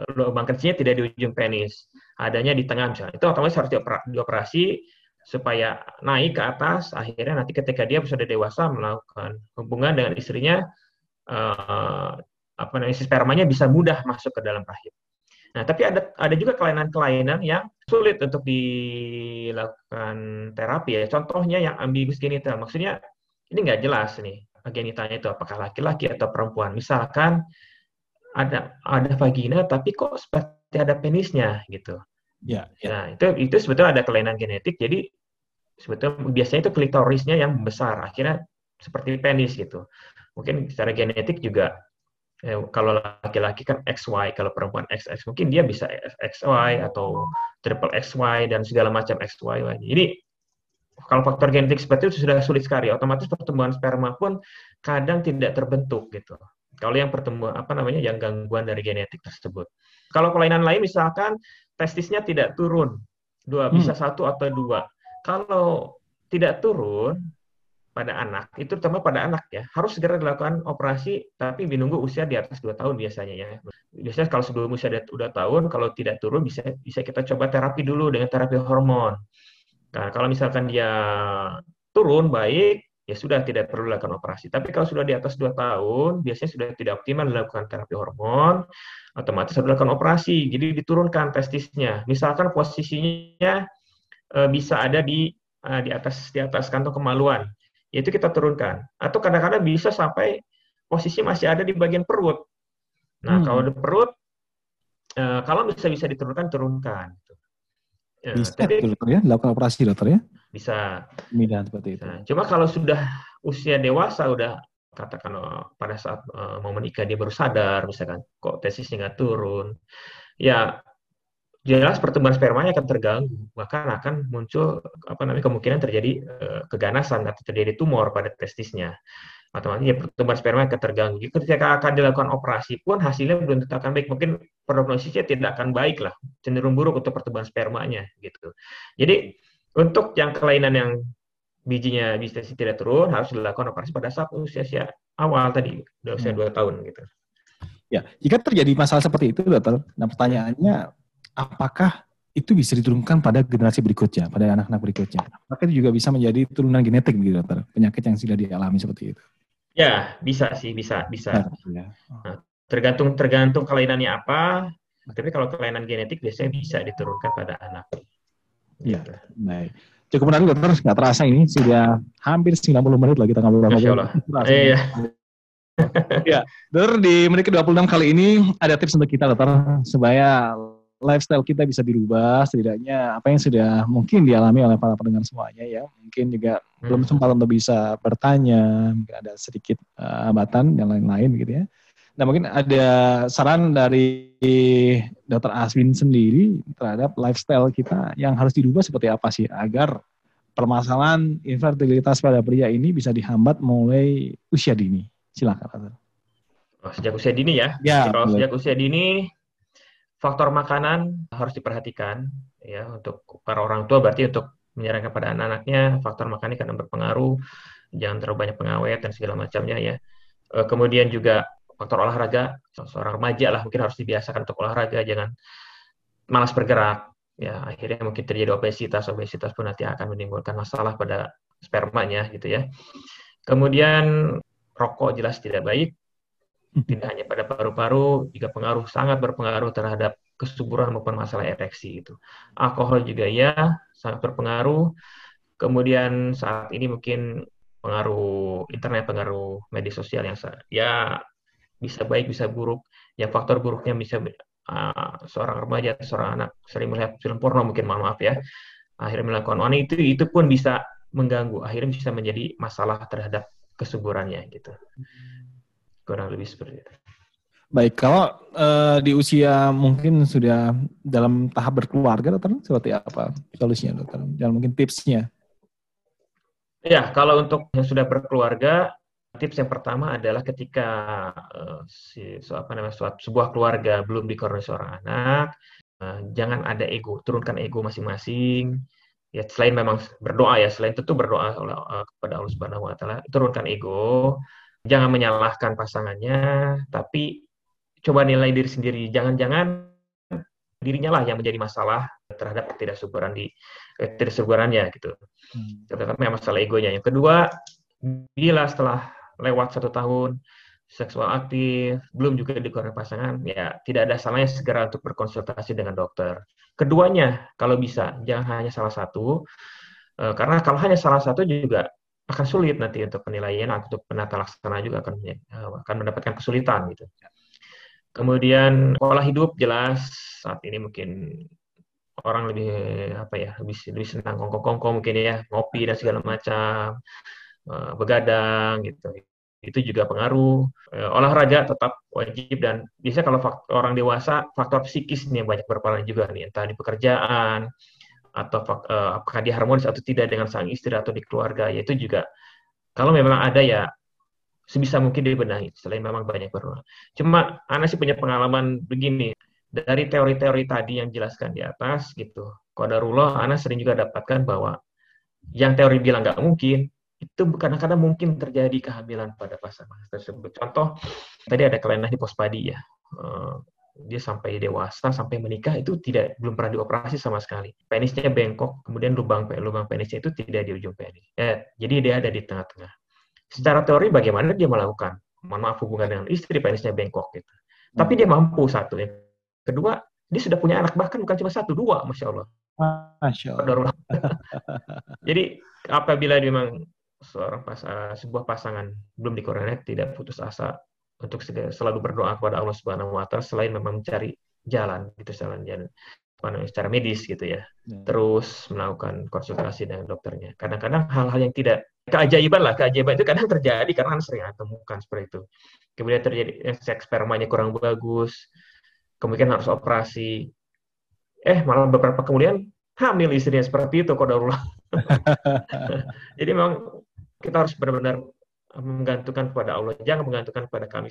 eh, lubang kecilnya tidak di ujung penis, adanya di tengah misalnya, itu otomatis harus diopera- dioperasi supaya naik ke atas, akhirnya nanti ketika dia sudah dewasa melakukan hubungan dengan istrinya, eh, apa namanya, spermanya bisa mudah masuk ke dalam rahim. Nah, tapi ada ada juga kelainan-kelainan yang sulit untuk dilakukan terapi ya. Contohnya yang ambigus genital. Maksudnya ini nggak jelas nih genitalnya itu apakah laki-laki atau perempuan. Misalkan ada ada vagina tapi kok seperti ada penisnya gitu. Ya, ya. Nah, itu itu sebetulnya ada kelainan genetik. Jadi sebetulnya biasanya itu klitorisnya yang besar. Akhirnya seperti penis gitu. Mungkin secara genetik juga eh, kalau laki-laki kan XY, kalau perempuan XX mungkin dia bisa XY atau triple XY dan segala macam XY lagi. Jadi kalau faktor genetik seperti itu sudah sulit sekali, otomatis pertumbuhan sperma pun kadang tidak terbentuk gitu. Kalau yang pertumbuhan apa namanya yang gangguan dari genetik tersebut. Kalau kelainan lain misalkan testisnya tidak turun, dua bisa satu atau dua. Kalau tidak turun pada anak, itu terutama pada anak ya, harus segera dilakukan operasi, tapi menunggu usia di atas 2 tahun biasanya ya. Biasanya kalau sebelum usia udah tahun, kalau tidak turun bisa bisa kita coba terapi dulu dengan terapi hormon. Nah, kalau misalkan dia turun baik, ya sudah tidak perlu dilakukan operasi. Tapi kalau sudah di atas 2 tahun, biasanya sudah tidak optimal dilakukan terapi hormon, otomatis harus dilakukan operasi. Jadi diturunkan testisnya. Misalkan posisinya eh, bisa ada di eh, di atas di atas kantong kemaluan itu kita turunkan. Atau kadang-kadang bisa sampai posisi masih ada di bagian perut. Nah, Hmm. kalau di perut, eh, kalau bisa bisa diturunkan, turunkan. Tuh, dokter ya, dilakukan operasi dokter ya? bisa. Pemilihan seperti itu. Nah, cuma kalau sudah usia dewasa, udah katakan eh, pada saat eh, mau menikah dia baru sadar, misalkan kok tesisnya nggak turun, ya jelas pertumbuhan spermanya akan terganggu, bahkan akan muncul apa namanya kemungkinan terjadi eh, keganasan atau terjadi tumor pada testisnya. Otomatis ya pertumbuhan sperma akan terganggu. Jadi Ketika akan dilakukan operasi pun hasilnya belum tentu akan baik. Mungkin prognosisnya tidak akan baik lah, cenderung buruk untuk pertumbuhan spermanya gitu. Jadi untuk yang kelainan yang bijinya bisa tidak turun harus dilakukan operasi pada saat usia awal tadi, usia Hmm. 2 tahun gitu. Ya, jika terjadi masalah seperti itu, dokter, nah pertanyaannya, apakah itu bisa diturunkan pada generasi berikutnya, pada anak-anak berikutnya? Apakah itu juga bisa menjadi turunan genetik, begitu, dokter? Penyakit yang sudah dialami seperti itu. Ya, bisa sih, bisa, bisa. Ya. Tergantung tergantung kelainannya apa. Tapi kalau kelainan genetik biasanya bisa diturunkan pada anak. Iya. Gitu. Baik. Cukup menarik, dokter. Nggak terasa ini sudah hampir 90 menit lagi kita ngobrol-ngobrol. Masya Allah. Terasa. Iya. Dokter, di menit ke-26 kali ini ada tips untuk kita, dokter, supaya lifestyle kita bisa dirubah, setidaknya apa yang sudah mungkin dialami oleh para pendengar semuanya ya, mungkin juga belum sempat untuk bisa bertanya, mungkin ada sedikit eh, hambatan dan lain-lain gitu ya. Nah mungkin ada saran dari dokter Aswin sendiri terhadap lifestyle kita yang harus dirubah seperti apa sih agar permasalahan infertilitas pada pria ini bisa dihambat mulai usia dini. Silakan. Oh, sejak usia dini ya. Ya, Kalau sejak usia dini faktor makanan harus diperhatikan ya untuk para orang tua berarti untuk menyarankan pada anak-anaknya faktor makannya karena berpengaruh, jangan terlalu banyak pengawet dan segala macamnya ya. Eh, kemudian juga faktor olahraga, seorang remaja lah mungkin harus dibiasakan untuk olahraga, jangan malas bergerak. Ya, akhirnya mungkin terjadi obesitas, obesitas pun nanti akan menimbulkan masalah pada spermanya gitu ya. Kemudian rokok jelas tidak baik, tidak hanya pada paru-paru, juga pengaruh sangat berpengaruh terhadap kesuburan maupun masalah ereksi itu. Alkohol juga ya sangat berpengaruh. Kemudian saat ini mungkin pengaruh internet, pengaruh media sosial yang ya bisa baik bisa buruk. Yang faktor buruknya bisa uh, seorang remaja atau seorang anak sering melihat film porno mungkin mohon maaf ya. Akhirnya melakukan wanita itu itu pun bisa mengganggu. Akhirnya bisa menjadi masalah terhadap kesuburannya gitu. Kurang lebih seperti itu. Baik, kalau uh, di usia mungkin sudah dalam tahap berkeluarga, dokter, seperti apa solusinya, dokter? Dan mungkin tipsnya? Ya, kalau untuk yang sudah berkeluarga, tips yang pertama adalah ketika uh, si, so, apa namanya, suatu, sebuah keluarga belum dikaruniai seorang anak, uh, jangan ada ego, turunkan ego masing-masing. Ya, selain memang berdoa ya, selain itu berdoa oleh, uh, kepada Allah Subhanahu Wa Taala, turunkan ego, jangan menyalahkan pasangannya, tapi coba nilai diri sendiri. Jangan-jangan dirinya lah yang menjadi masalah terhadap ketidaksuburan di ketidaksuburannya gitu. Hmm. Tetapi masalah egonya. Yang kedua, bila setelah lewat satu tahun seksual aktif, belum juga dikeluarkan pasangan, ya tidak ada salahnya segera untuk berkonsultasi dengan dokter. Keduanya, kalau bisa, jangan hanya salah satu, eh, karena kalau hanya salah satu juga akan sulit nanti untuk penilaian, untuk penata laksana juga akan eh, akan mendapatkan kesulitan gitu. Kemudian pola hidup jelas saat ini mungkin orang lebih apa ya lebih lebih senang kongko-kongko mungkin ya ngopi dan segala macam eh, begadang gitu itu juga pengaruh eh, olahraga tetap wajib dan biasanya kalau orang dewasa faktor psikis ini yang banyak berperan juga nih entah di pekerjaan atau uh, apakah dia harmonis atau tidak dengan sang istri atau di keluarga ya itu juga kalau memang ada ya sebisa mungkin dibenahi selain memang banyak berulang. Cuma anak sih punya pengalaman begini dari teori-teori tadi yang jelaskan di atas gitu. Qadarullah, Ana sering juga dapatkan bahwa yang teori bilang nggak mungkin, itu kadang-kadang mungkin terjadi kehamilan pada pasangan tersebut. Contoh, tadi ada kelainan hipospadi ya. Dia sampai dewasa, sampai menikah itu tidak belum pernah dioperasi sama sekali. Penisnya bengkok, kemudian lubang lubang penisnya itu tidak di ujung penis. Ya, jadi dia ada di tengah-tengah. Secara teori bagaimana dia melakukan? Mohon maaf hubungan dengan istri penisnya bengkok gitu. Tapi dia mampu satu. Ya. Kedua, dia sudah punya anak bahkan bukan cuma satu, dua, masya Allah. Masya Allah. Jadi apabila memang seorang pas, sebuah pasangan belum dikorenet, tidak putus asa untuk selalu berdoa kepada Allah Subhanahu Wa Taala selain memang mencari jalan gitu jalan jalan secara medis gitu ya. ya. Terus melakukan konsultasi dengan dokternya. Kadang-kadang hal-hal yang tidak keajaiban lah, keajaiban itu kadang terjadi karena sering temukan seperti itu. Kemudian terjadi seks spermanya kurang bagus, kemungkinan harus operasi. Eh, malah beberapa kemudian hamil istrinya seperti itu kodarullah. Jadi memang kita harus benar-benar menggantungkan kepada Allah, jangan menggantungkan kepada kami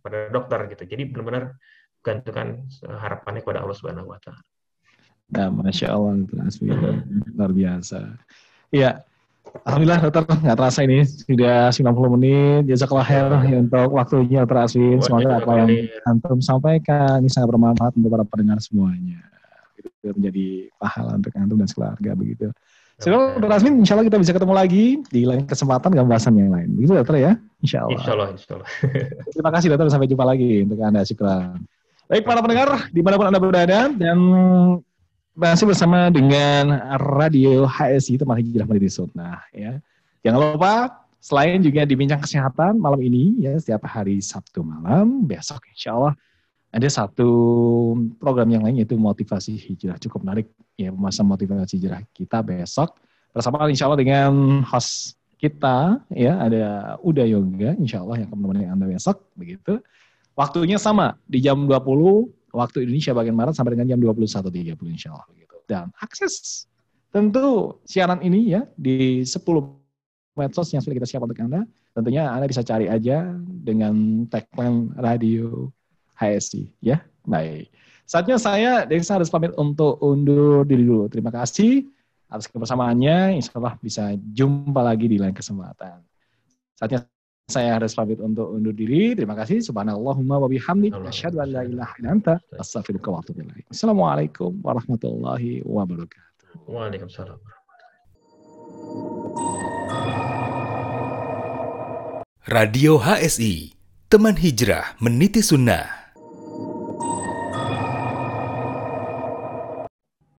pada dokter gitu. Jadi benar-benar gantungkan harapannya kepada Allah Subhanahu wa taala. Nah, Masya Allah, luar biasa. Iya, Alhamdulillah dokter nggak terasa ini sudah 90 menit. Jazakallah khair ya, untuk waktunya dokter Aswin. Semoga apa yang antum sampaikan ini sangat bermanfaat untuk para pendengar semuanya. Itu menjadi pahala untuk antum dan keluarga begitu. Semoga dokter Aswin, insya Allah kita bisa ketemu lagi di lain kesempatan dengan bahasan yang lain. Begitu dokter ya? Insya Allah. Insya Allah, insya Allah. Terima kasih dokter, sampai jumpa lagi untuk Anda. Syukur. Baik para pendengar, di mana pun Anda berada, dan masih bersama dengan Radio HSI Teman Hijrah Mendidik Sunnah ya. Jangan lupa selain juga di bincang kesehatan malam ini ya setiap hari Sabtu malam besok insya Allah ada satu program yang lain yaitu motivasi hijrah cukup menarik ya masa motivasi hijrah kita besok bersama insya Allah dengan host kita ya ada Uda Yoga insya Allah yang akan menemani anda besok begitu waktunya sama di jam 20 waktu Indonesia bagian Barat sampai dengan jam 21.30 insya Allah. Gitu. Dan akses tentu siaran ini ya di 10 medsos yang sudah kita siapkan untuk Anda. Tentunya Anda bisa cari aja dengan tagline radio HSI ya. Baik. Saatnya saya Desa harus pamit untuk undur diri dulu. Terima kasih. atas kebersamaannya. Insya Allah bisa jumpa lagi di lain kesempatan. Saatnya saya harus pamit untuk undur diri. Terima kasih. Subhanallahumma wa bihamdik. Asyhadu an la ilaha illa anta astaghfiruka wa atubu ilaik. Assalamualaikum warahmatullahi wabarakatuh. Waalaikumsalam. Radio HSI, teman hijrah meniti sunnah.